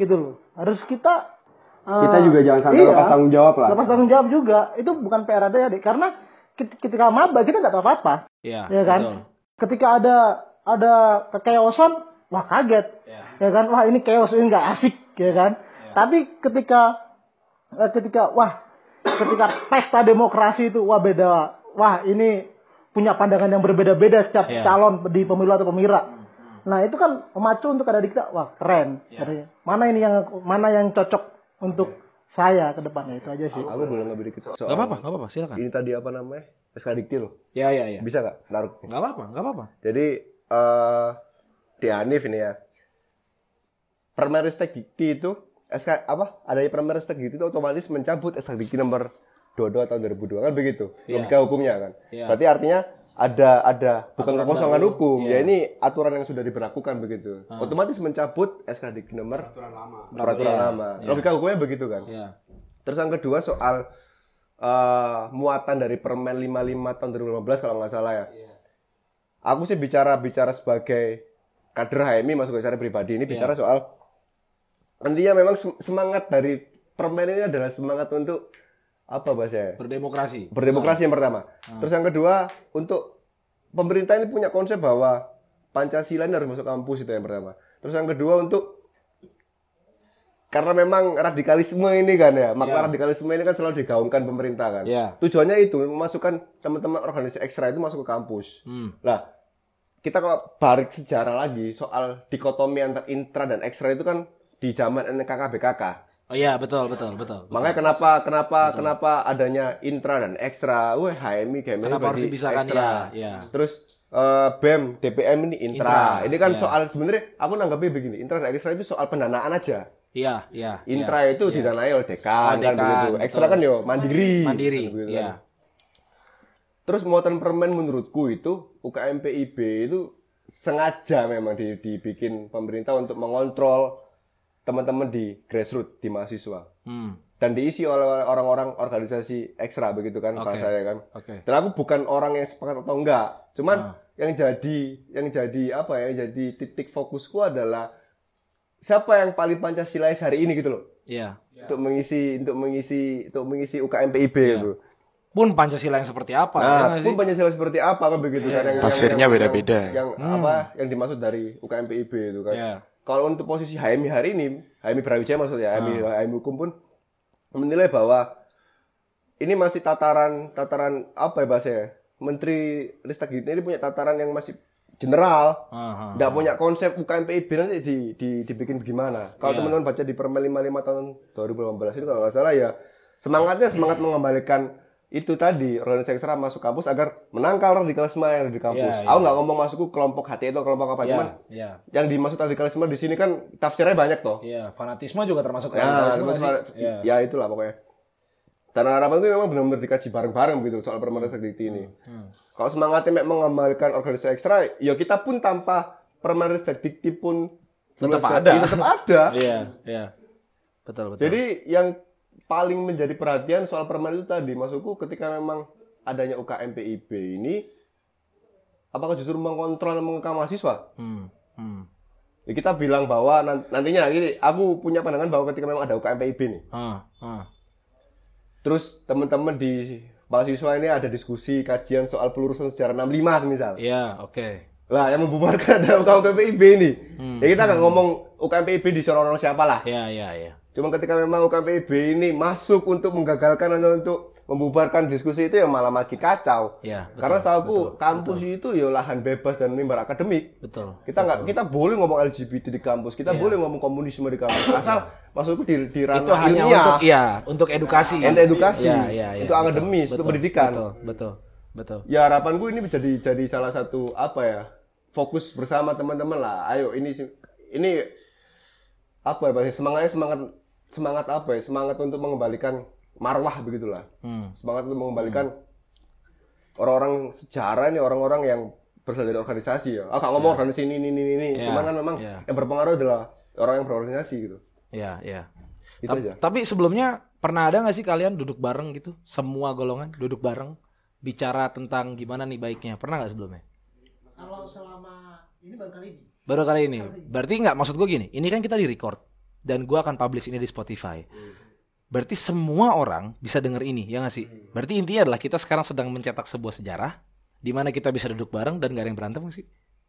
Gitu loh. Harus kita eh, Kita juga jangan sampai iya, lepas tanggung jawab lah. Lepas tanggung jawab juga. Itu bukan PR adik-adik karena ket- ketika maba kita nggak tahu apa-apa. Iya ya kan? betul. Ketika ada ada kekeosan, wah kaget, ya kan? Wah ini chaos ini nggak asik, ya kan? Tapi ketika eh, ketika wah ketika pesta demokrasi itu wah beda, wah ini punya pandangan yang berbeda-beda setiap Iya. calon di pemilu atau pemira. Nah itu kan memacu untuk ada di kita, wah keren. Katanya. Mana ini yang mana yang cocok untuk saya ke depannya itu aja sih. aku boleh ngambil dikit soal Gak apa-apa, gak apa-apa, silakan. ini tadi apa namanya SK Dikti loh Ya, ya, ya. bisa nggak naruh Gak apa-apa, gak apa-apa. jadi eh di Hanif ini ya Permeristek Dikti itu SK apa adanya Permeristek Dikti itu otomatis mencabut SK Dikti nomor 22 tahun 2002 kan begitu? Logika hukumnya kan? Iya. berarti artinya ada ada bukan kekosongan hukum. Iya. ya ini aturan yang sudah diberlakukan begitu. Otomatis mencabut SK Dikti nomor peraturan lama. logika hukumnya begitu kan? Ya. Terus yang kedua soal eh, muatan dari Permen 55 tahun 2015 kalau nggak salah ya. Aku sih bicara bicara sebagai kader HMI masuk ke secara pribadi ini bicara soal nantinya memang sem- semangat dari Permen ini adalah semangat untuk apa bahasanya? Berdemokrasi. Berdemokrasi yang pertama. Terus yang kedua untuk pemerintah ini punya konsep bahwa Pancasila ini harus masuk kampus itu yang pertama. Terus yang kedua untuk karena memang radikalisme ini kan ya, makna radikalisme ini kan selalu digaungkan pemerintah kan. Ya. Tujuannya itu memasukkan teman-teman organisasi ekstra itu masuk ke kampus. Lah, kita kalau balik sejarah lagi soal dikotomi antar intra dan ekstra itu kan di zaman NKKBKK. Oh iya, betul, betul, betul. Makanya kenapa kenapa kenapa adanya intra dan ekstra? Wah, HMI HMI Kenapa harus dipisahkan ya? Ya. Terus eh, BEM, DPM ini intra. Intra, ini kan ya. soal sebenarnya aku nanggapnya begini, intra dan ekstra itu soal pendanaan aja. Iya, iya. Intra iya, itu iya. didanai oleh dekan, Oh, kan dekan, begitu. betul. Ekstra kan yo mandiri. Mandiri, kan. iya. Terus muatan permen menurutku itu UKM PIB itu sengaja memang di- dibikin pemerintah untuk mengontrol teman-teman di grassroots di mahasiswa Hmm. dan diisi oleh orang-orang organisasi ekstra begitu kan bahasa saya kan. Oke. Dan aku bukan orang yang sepakat atau enggak, cuman yang jadi yang jadi apa ya? Yang jadi titik fokusku adalah siapa yang paling Pancasilais hari ini gitu loh Iya. untuk mengisi untuk mengisi untuk mengisi UKM PIB itu. pun Pancasila yang seperti apa ya Nah, nggak pun sih? Pancasila seperti apa kan begitu kan yang Tafsirnya yang- beda-beda. Yang, yang apa yang dimaksud dari UKM PIB itu kan. Iya. Kalau untuk posisi HMI hari ini, HMI Brawijaya maksudnya, HMI, Ah. HMI hukum pun menilai bahwa ini masih tataran tataran apa ya bahasanya? Menteri Ristek ini punya tataran yang masih general. Aha. Nggak punya konsep UKM PIB nanti di, di, dibikin gimana. Kalau Iya. teman-teman baca di Permen 55 tahun 2018 itu kalau nggak salah ya semangatnya semangat mengembalikan itu tadi organisasi ekstra masuk kampus agar menangkal radikalisme yang ada di kampus. Iya, Aku nggak ngomong masukku kelompok HT itu kelompok apa Iya, cuman iya. yang dimaksud radikalisme di sini kan tafsirnya banyak toh. Iya, fanatisme juga termasuk Ya, radikalisme terus nggak sih? ya. Iya. itulah pokoknya. Dan harapan itu memang benar-benar dikaji bareng-bareng gitu soal permen Ristek ini. Hmm. Kalau semangatnya memang mengembalikan organisasi ekstra, ya kita pun tanpa permen Ristek pun Tetap ada. ya, tetap ada. Iya, iya. Betul, betul. Jadi yang paling menjadi perhatian soal permen itu tadi, maksudku ketika memang adanya UKM PIB ini, apakah justru mengontrol dan mengekang mahasiswa? hmm, hmm. Ya, kita bilang bahwa nan- nantinya gini, aku punya pandangan bahwa ketika memang ada UKM PIB nih, Ah, ah. terus teman-teman di mahasiswa ini ada diskusi kajian soal pelurusan sejarah 65 misal. Iya, oke. Lah yang membubarkan [laughs] ada UKM PIB ini. Ya kita nggak ngomong UKM PIB di orang siapa lah. Iya, iya, iya. Cuma ketika memang UKM PIB ini masuk untuk menggagalkan atau untuk membubarkan diskusi itu ya malah makin kacau. Iya, betul, Karena setahu kampus itu ya lahan bebas dan mimbar akademik. Betul. Kita nggak kita boleh ngomong LGBT di kampus, kita boleh ngomong komunisme di kampus. Asal maksudku di di ranah Itu hanya untuk iya, untuk edukasi. and edukasi, Iya, iya, iya. untuk akademis, Betul, untuk pendidikan. Betul, betul. Betul. Ya harapanku ini menjadi jadi salah satu apa ya fokus bersama teman-teman lah. Ayo ini ini apa ya semangatnya semangat semangat apa ya semangat untuk mengembalikan marwah begitulah. Hmm. Semangat untuk mengembalikan orang-orang sejarah ini orang-orang yang berasal dari organisasi ya. Ah, nggak ngomong organisasi ini ini ini ini. Ya, Cuman kan memang ya. yang berpengaruh adalah orang yang berorganisasi gitu. Iya, iya. Itu Ta- aja. Tapi sebelumnya pernah ada nggak sih kalian duduk bareng gitu, semua golongan duduk bareng bicara tentang gimana nih baiknya? Pernah nggak sebelumnya? Kalau selama ini baru kali ini. Baru kali ini. Berarti nggak maksud gue gini. Ini kan kita di record dan gue akan publish ini di Spotify. Berarti semua orang bisa denger ini, ya nggak sih? Berarti intinya adalah kita sekarang sedang mencetak sebuah sejarah di mana kita bisa duduk bareng dan gak ada yang berantem sih?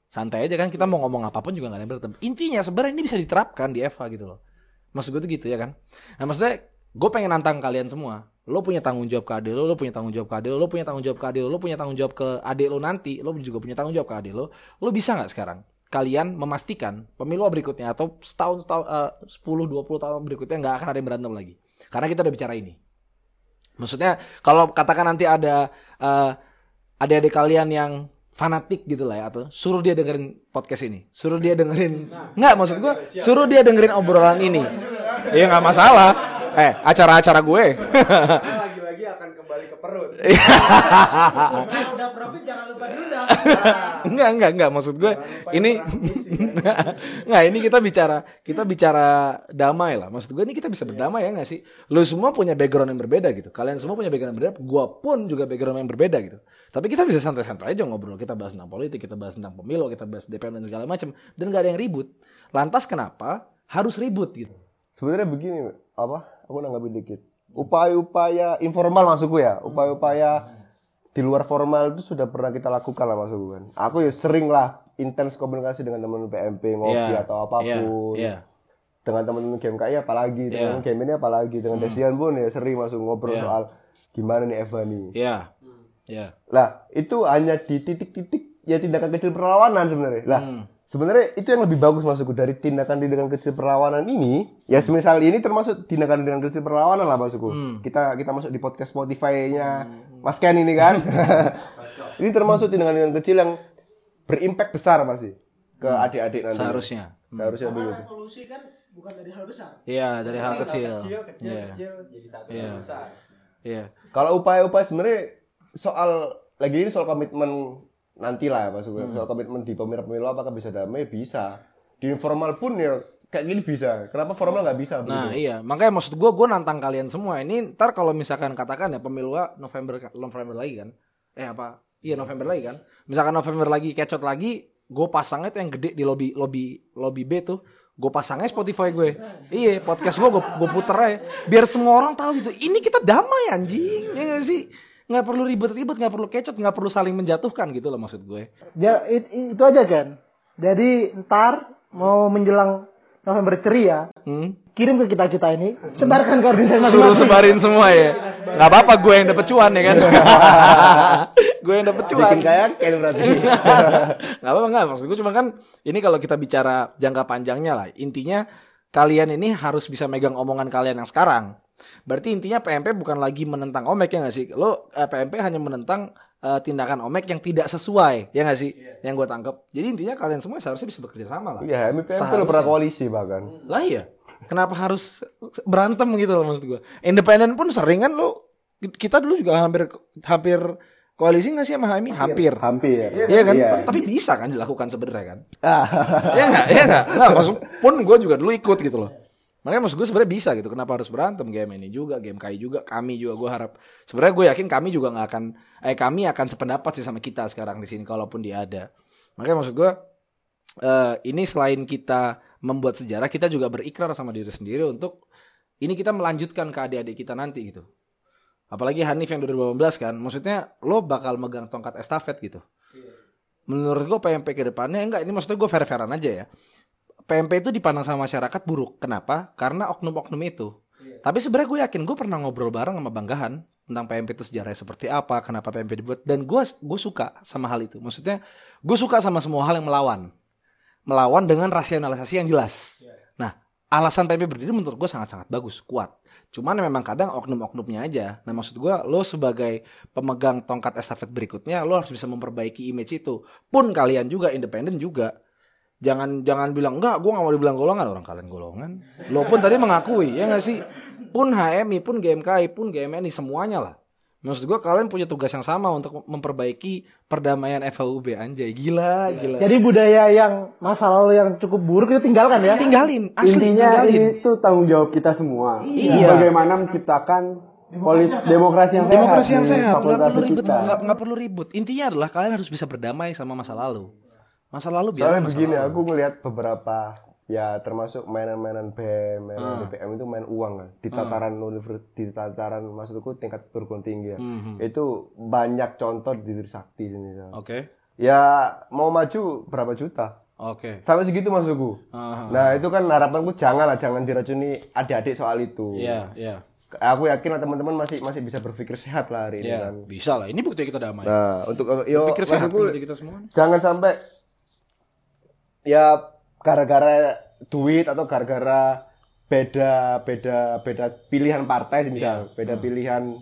Santai aja kan kita mau ngomong apa pun juga gak ada yang berantem. Intinya sebenarnya ini bisa diterapkan di Eva gitu loh. Maksud gue tuh gitu ya kan. Nah maksudnya gue pengen nantang kalian semua. Lo punya tanggung jawab ke adik lo, lo punya tanggung jawab ke adik lo, lo punya tanggung jawab ke adik lo, lo punya tanggung jawab ke adik lo nanti, lo juga punya tanggung jawab ke adik lo. Lo bisa nggak sekarang kalian memastikan pemilu berikutnya atau setahun setahun eh, 10 20 tahun berikutnya nggak akan ada yang berantem lagi. Karena kita udah bicara ini. Maksudnya kalau katakan nanti ada eh, adik-adik kalian yang fanatik gitu lah ya atau suruh dia dengerin podcast ini, suruh dia dengerin nggak maksud gua suruh dia dengerin obrolan ini, ya nggak masalah. Eh acara-acara gue. Lagi-lagi akan kembali ke perut. [laughs] Kalau udah profit jangan lupa diundang. [laughs] enggak enggak enggak. Maksud gue ini [laughs] enggak ini kita bicara kita bicara damai lah. Maksud gue ini kita bisa berdamai ya nggak sih? Lu semua punya background yang berbeda gitu. Kalian semua punya background yang berbeda gue pun juga background yang berbeda gitu. Tapi kita bisa santai-santai aja ngobrol. Kita bahas tentang politik kita bahas tentang pemilu kita bahas DPR dan segala macam. Dan gak ada yang ribut. Lantas kenapa harus ribut gitu? Sebenarnya begini, apa? Aku nanggapin dikit. Upaya-upaya informal masukku ya, upaya-upaya di luar formal itu sudah pernah kita lakukan lah masukku kan. Aku ya sering lah intens komunikasi dengan teman PMP ngopi Iya, atau apa pun. iya, iya. Dengan teman-teman GMKI apalagi, dengan Iya. game ini apalagi, dengan Desian pun ya sering masuk ngobrol Iya. soal gimana nih Eva nih. ya ya Lah, itu hanya di titik-titik ya tindakan kecil perlawanan sebenarnya. Lah, Hmm. Sebenarnya itu yang lebih bagus masukku dari tindakan-tindakan kecil perlawanan ini. Ya semisal ini termasuk tindakan-tindakan kecil perlawanan lah masukku. Hmm. Kita kita masuk di podcast Spotify-nya Mas Ken ini kan. [laughs] ini termasuk tindakan-tindakan kecil yang berimpact besar masih ke adik-adik nanti. Hmm. seharusnya Seharusnya begitu. Revolusi kan bukan dari hal besar. Iya dari hal kecil kecil, Iya. kecil jadi satu yang besar. Iya Kalau upaya-upaya sebenarnya soal lagi ini soal komitmen nanti lah ya Uwe. Hmm. Soal komitmen di pemilu apakah bisa damai? Bisa. Di informal pun ya kayak gini bisa. Kenapa formal nggak bisa? Nah begitu? iya, makanya maksud gue, gue nantang kalian semua. Ini ntar kalau misalkan katakan ya pemilu November November lagi kan? Eh apa? Iya November lagi kan? Misalkan November lagi kecot lagi, gue pasangnya tuh yang gede di lobby lobby lobby B tuh. Gue pasangnya Spotify gue. Iya, podcast gue gue puter aja. Biar semua orang tahu gitu. Ini kita damai anjing. Ya gak sih? Nggak perlu ribet-ribet nggak perlu kecot nggak perlu saling menjatuhkan gitu loh maksud gue Ya, it- itu aja kan. Jadi ntar mau menjelang November ceria, hmm? kirim ke kita kita ini, sebarkan ke organisasi suruh masing-masing. sebarin semua ya nggak apa-apa gue yang dapet cuan ya kan [laughs] gue yang dapet cuan Bikin kayak kayak berarti. [laughs] nggak apa nggak maksud gue cuma kan ini kalau kita bicara jangka panjangnya lah intinya kalian ini harus bisa megang omongan kalian yang sekarang berarti intinya PMP bukan lagi menentang Omek ya nggak sih lo eh, PMP hanya menentang eh, tindakan Omek yang tidak sesuai ya nggak sih yang gue tangkap jadi intinya kalian semua seharusnya bisa bekerja sama lah Iya, MPM itu Seharusnya. pernah koalisi bahkan. lah iya kenapa harus berantem gitu loh maksud gue independen pun sering kan lo kita dulu juga hampir hampir koalisi nggak sih sama Hami hampir Hampir. Iya kan? Iya. Tapi bisa kan dilakukan sebenarnya kan? Iya enggak? Iya enggak? Nah, maksud pun gue juga dulu ikut gitu loh. Makanya maksud gue sebenarnya bisa gitu. Kenapa harus berantem game ini juga, game KI juga, kami juga gue harap. Sebenarnya gue yakin kami juga nggak akan, eh kami akan sependapat sih sama kita sekarang di sini, kalaupun dia ada. Makanya maksud gue eh ini selain kita membuat sejarah, kita juga berikrar sama diri sendiri untuk ini kita melanjutkan ke adik-adik kita nanti gitu. Apalagi Hanif yang 2018 kan, maksudnya lo bakal megang tongkat estafet gitu menurut gue PMP ke depannya enggak ini maksudnya gue fair-fairan aja ya. PMP itu dipandang sama masyarakat buruk. Kenapa? Karena oknum-oknum itu. Tapi sebenarnya gue yakin gue pernah ngobrol bareng sama Banggahan tentang PMP itu sejarahnya seperti apa, kenapa PMP dibuat dan gue gue suka sama hal itu. Maksudnya gue suka sama semua hal yang melawan. Melawan dengan rasionalisasi yang jelas. Nah, alasan PMP berdiri menurut gue sangat-sangat bagus, kuat. Cuman memang kadang oknum-oknumnya aja. Nah maksud gue lo sebagai pemegang tongkat estafet berikutnya lo harus bisa memperbaiki image itu. Pun kalian juga independen juga. Jangan jangan bilang enggak, gue nggak mau dibilang golongan orang kalian golongan. Lo pun tadi mengakui ya nggak sih. Pun HMI, pun GMKI, pun GMNI semuanya lah. Maksud gue kalian punya tugas yang sama untuk memperbaiki perdamaian FHUB anjay gila gila. Jadi budaya yang masa lalu yang cukup buruk itu tinggalkan ya. tinggalin asli Intinya tinggalin. ini tuh tanggung jawab kita semua. Iya. Bagaimana menciptakan polis demokrasi yang demokrasi yang di sehat nggak perlu ribut nggak nggak perlu ribut intinya adalah kalian harus bisa berdamai sama masa lalu masa lalu biar Soalnya masa begini, lalu. aku ngelihat beberapa ya termasuk mainan-mainan BEM, mainan Ah. BPM itu main uang kan. Di tataran univers- di tataran maksudku tingkat perguruan tinggi ya. Mhm. Itu banyak contoh di Trisakti sini. Oke Ya mau maju berapa juta? oke Sampai segitu maksudku. Aha. Nah itu kan harapanku jangan lah, jangan diracuni adik-adik soal itu. Iya, iya, Aku yakin lah teman-teman masih masih bisa berpikir sehat lah hari ini iya. kan. Bisa lah. Ini bukti kita damai. Nah untuk yo Pikir sehat maksudku kita semua. jangan sampai ya gara-gara duit atau gara-gara beda beda beda pilihan partai misal. Beda pilihan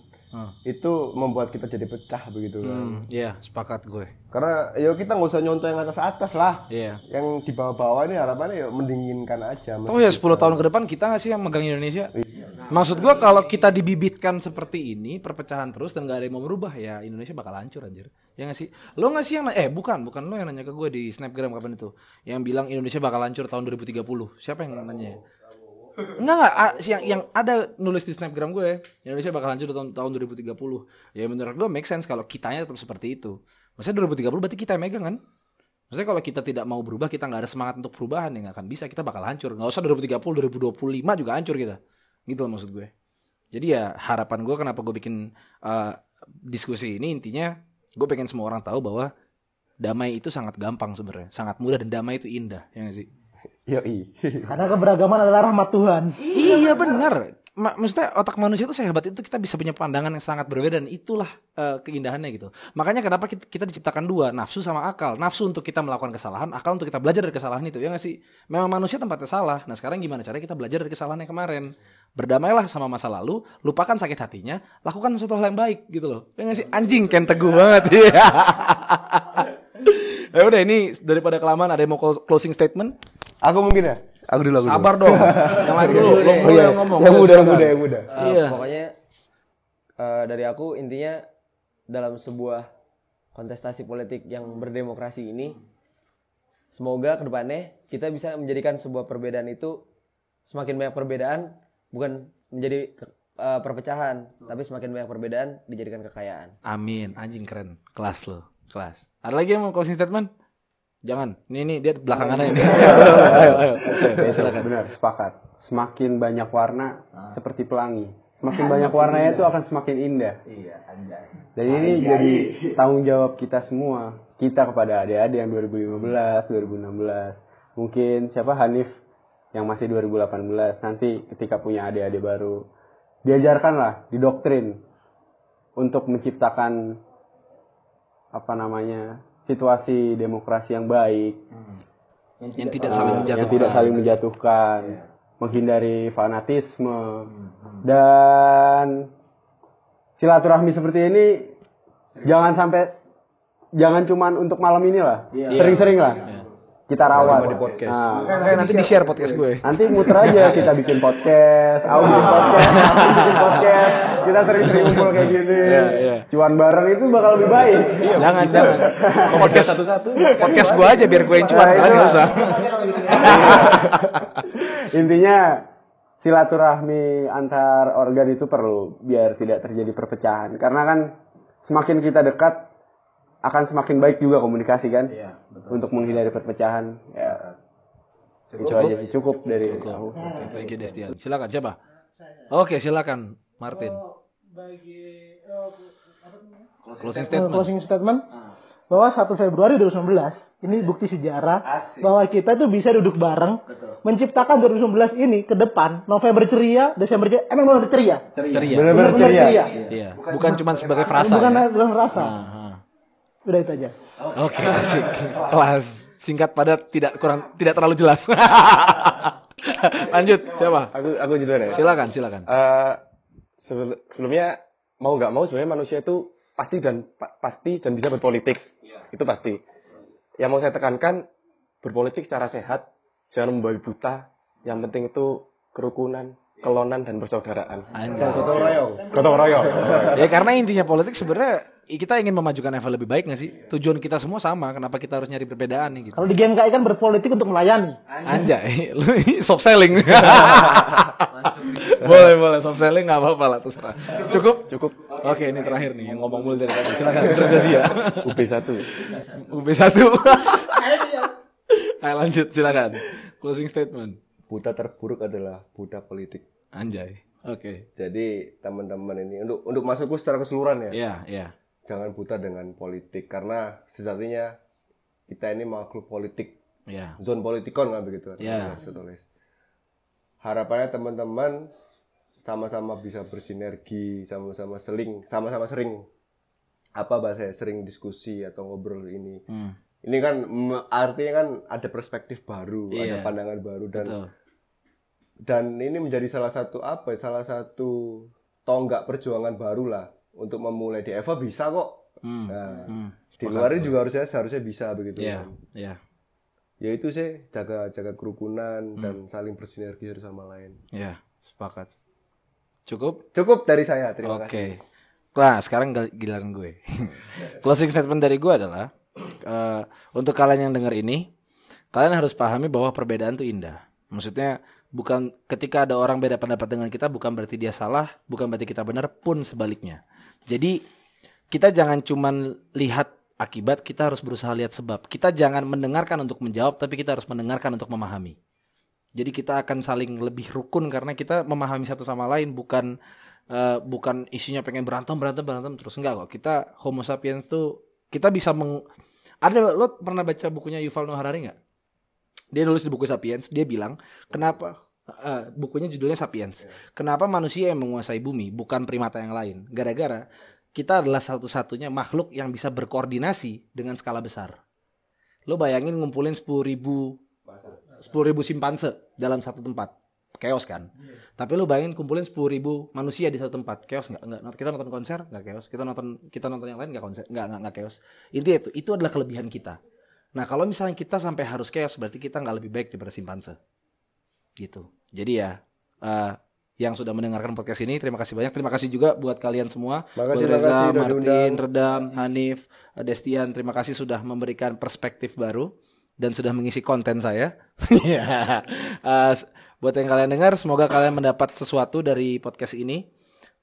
itu membuat kita jadi pecah begitu kan Hmm, Iya, sepakat gue. karena ya kita nggak usah nyontoh yang atas atas lah Iya. yang di bawah-bawah ini harapannya ya mendinginkan aja Oh ya 10 tahun ke depan kita nggak sih yang megang Indonesia? Maksud gue kalau kita dibibitkan seperti ini perpecahan terus dan gak ada yang mau berubah ya Indonesia bakal hancur anjir. Ya nggak sih? Lo nggak sih yang eh bukan bukan lo yang nanya ke gue di snapgram kapan itu yang bilang Indonesia bakal hancur tahun 2030. Siapa yang nanya? Enggak enggak yang yang ada nulis di snapgram gue Indonesia bakal hancur tahun tahun 2030. Ya menurut gue make sense kalau kitanya tetap seperti itu. Maksudnya 2030 berarti kita yang megang kan? Maksudnya kalau kita tidak mau berubah, kita nggak ada semangat untuk perubahan, ya nggak akan bisa. Kita bakal hancur. Nggak usah 2030, 2025 juga hancur kita. Gitu loh maksud gue. Jadi ya harapan gue kenapa gue bikin uh, diskusi ini intinya gue pengen semua orang tahu bahwa damai itu sangat gampang sebenarnya, sangat mudah dan damai itu indah, ya nggak sih? Yoi. [laughs] Karena keberagaman adalah rahmat Tuhan. iya benar. Ma- maksudnya otak manusia itu sehebat itu kita bisa punya pandangan yang sangat berbeda dan itulah eh, keindahannya gitu. Makanya kenapa kita, kita diciptakan dua, nafsu sama akal. Nafsu untuk kita melakukan kesalahan, akal untuk kita belajar dari kesalahan itu. Ya nggak sih? Memang manusia tempatnya salah. Nah sekarang gimana caranya kita belajar dari kesalahan yang kemarin? Berdamailah sama masa lalu, lupakan sakit hatinya, lakukan sesuatu hal yang baik gitu loh. Ya nggak sih? Anjing Ken teguh banget ya. [laughs] ya udah ini daripada kelamaan ada yang mau closing statement? Aku mungkin ya aku dulu aku dulu. Sabar dong. [laughs] yang lain dulu. Lo Oh, lo iya. yang ngomong. yang muda yang muda yang muda Iya. Pokoknya eh, dari aku intinya dalam sebuah kontestasi politik yang berdemokrasi ini semoga ke depannya kita bisa menjadikan sebuah perbedaan itu semakin banyak perbedaan bukan menjadi eh, perpecahan tapi semakin banyak perbedaan dijadikan kekayaan. Amin, anjing keren. Kelas lo, kelas. Ada lagi yang mau closing statement? Jangan. Ini ini dia belakangan ini. ayo, ayo, ayo, ayo. Silakan. Benar, sepakat. Semakin banyak warna Ah. seperti pelangi. semakin banyak warnanya itu akan semakin indah. Iya, Dan ini jadi tanggung jawab kita semua. Kita kepada adik-adik yang 2015, 2016. Mungkin siapa Hanif yang masih 2018 nanti ketika punya adik-adik baru diajarkanlah, didoktrin untuk menciptakan apa namanya situasi demokrasi yang baik. Yang tidak saling menjatuhkan. yang tidak saling menjatuhkan, menghindari fanatisme. Dan silaturahmi seperti ini jangan sampai jangan cuman untuk malam ini lah, sering-sering lah. Kita rawat. di podcast. Nah, Kayak nanti di share. podcast gue. nanti muter aja kita bikin podcast, aku [laughs] bikin podcast, aku bikin podcast, kita sering-sering ngumpul kayak gini. iya. Cuan bareng itu bakal lebih baik. Jangan, jangan. Podcast podcast gue aja biar gue yang cuan, Nah, kalian usah. [laughs] Intinya silaturahmi antar organ itu perlu biar tidak terjadi perpecahan. Karena kan semakin kita dekat akan semakin baik juga komunikasi kan. Untuk menghindari perpecahan. Ya. Itu aja sih, cukup dari aku. Oke, thank you Destian. Silakan siapa? Oke, silakan Martin. Bagi Closing Eh, statement. closing statement bahwa 1 Februari 2019 ini bukti sejarah bahwa kita tuh bisa duduk bareng menciptakan 2019 ini ke depan November ceria Desember ceria emang benar ceria Ceria. Benar-benar Benar-benar ceria. Iya, bukan cuma sebagai frasa. bukan ya. bukan rasa Aha. udah itu aja Oke, [laughs] asik. Kelas singkat padat tidak kurang tidak terlalu jelas. [laughs] Lanjut, siapa? Aku aku jujur ya. Silakan, silakan. Eh, sebel- sebelumnya mau nggak mau sebenarnya manusia itu pasti dan pa- pasti dan bisa berpolitik. Itu pasti. Yang mau saya tekankan berpolitik secara sehat jangan membabi buta. Yang penting itu kerukunan kelonan dan persaudaraan. Gotong royong. gotong royong. [laughs] Ya karena intinya politik sebenarnya kita ingin memajukan level lebih baik gak sih? Tujuan kita semua sama, kenapa kita harus nyari perbedaan nih gitu. kalau di game KI kan berpolitik untuk melayani. Anjay, [laughs] lu soft selling. Boleh, boleh soft selling nggak apa-apa lah terserah. Cukup? cukup Oke, ini terakhir nih yang ngomong mulu dari tadi. Silakan terus ya. UB satu UB 1. Ayo lanjut silakan. Closing statement. Buta terburuk adalah buta politik. Anjay. Oke. Jadi teman-teman ini untuk untuk masukku secara keseluruhan ya. Iya, iya. Jangan buta dengan politik karena sejatinya kita ini makhluk politik. Iya. Zone politikon kan begitu. Ya. Saya tulis. Harapannya teman-teman sama-sama bisa bersinergi, sama-sama seling, sama-sama sering apa bahasa sering diskusi atau ngobrol ini. Hmm. Ini kan artinya kan ada perspektif baru, ada Iya. pandangan baru dan Betul. dan ini menjadi salah satu apa ya, salah satu tonggak perjuangan baru lah untuk memulai di Eva bisa kok Hmm. nah, Hmm. di juga harusnya seharusnya bisa begitu Iya, kan. iya. ya itu sih jaga jaga Hmm. kerukunan dan saling bersinergi satu sama lain Iya, sepakat. Cukup? cukup dari saya terima Oke. kasih Nah, sekarang giliran gue. [laughs] Closing statement dari gue adalah eh, untuk kalian yang dengar ini, kalian harus pahami bahwa perbedaan itu indah. Maksudnya bukan ketika ada orang beda pendapat dengan kita bukan berarti dia salah, bukan berarti kita benar pun sebaliknya. Jadi kita jangan cuman lihat akibat, kita harus berusaha lihat sebab. Kita jangan mendengarkan untuk menjawab, tapi kita harus mendengarkan untuk memahami. Jadi kita akan saling lebih rukun karena kita memahami satu sama lain bukan eh, bukan isinya pengen berantem berantem berantem terus enggak kok. Kita Homo sapiens tuh kita bisa meng ada lo pernah baca bukunya Yuval Noah Harari nggak? Dia nulis di buku Sapiens, dia bilang kenapa eh, bukunya judulnya Sapiens. Kenapa manusia yang menguasai bumi bukan primata yang lain? Gara-gara kita adalah satu-satunya makhluk yang bisa berkoordinasi dengan skala besar. Lo bayangin ngumpulin 10.000 ribu 10 ribu simpanse dalam satu tempat. Chaos kan? Tapi lu bayangin kumpulin 10 ribu manusia di satu tempat. Chaos nggak? Nggak kita nonton konser nggak chaos. Kita nonton kita nonton yang lain nggak konser nggak nggak chaos. Intinya itu itu adalah kelebihan kita. Nah kalau misalnya kita sampai harus chaos berarti kita nggak lebih baik daripada simpanse. Gitu. Jadi ya eh, yang sudah mendengarkan podcast ini terima kasih banyak. Terima kasih juga buat kalian semua. Makasih, buat Reza, makasih Martin. Redam, Hanif, Destian terima kasih sudah memberikan perspektif baru dan sudah mengisi konten saya. [laughs] Ya. Eh, buat yang kalian dengar, semoga kalian mendapat sesuatu dari podcast ini.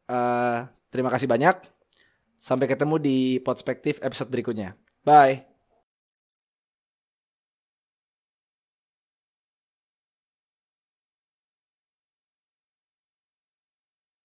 Eh, terima kasih banyak. Sampai ketemu di perspektif episode berikutnya. Bye.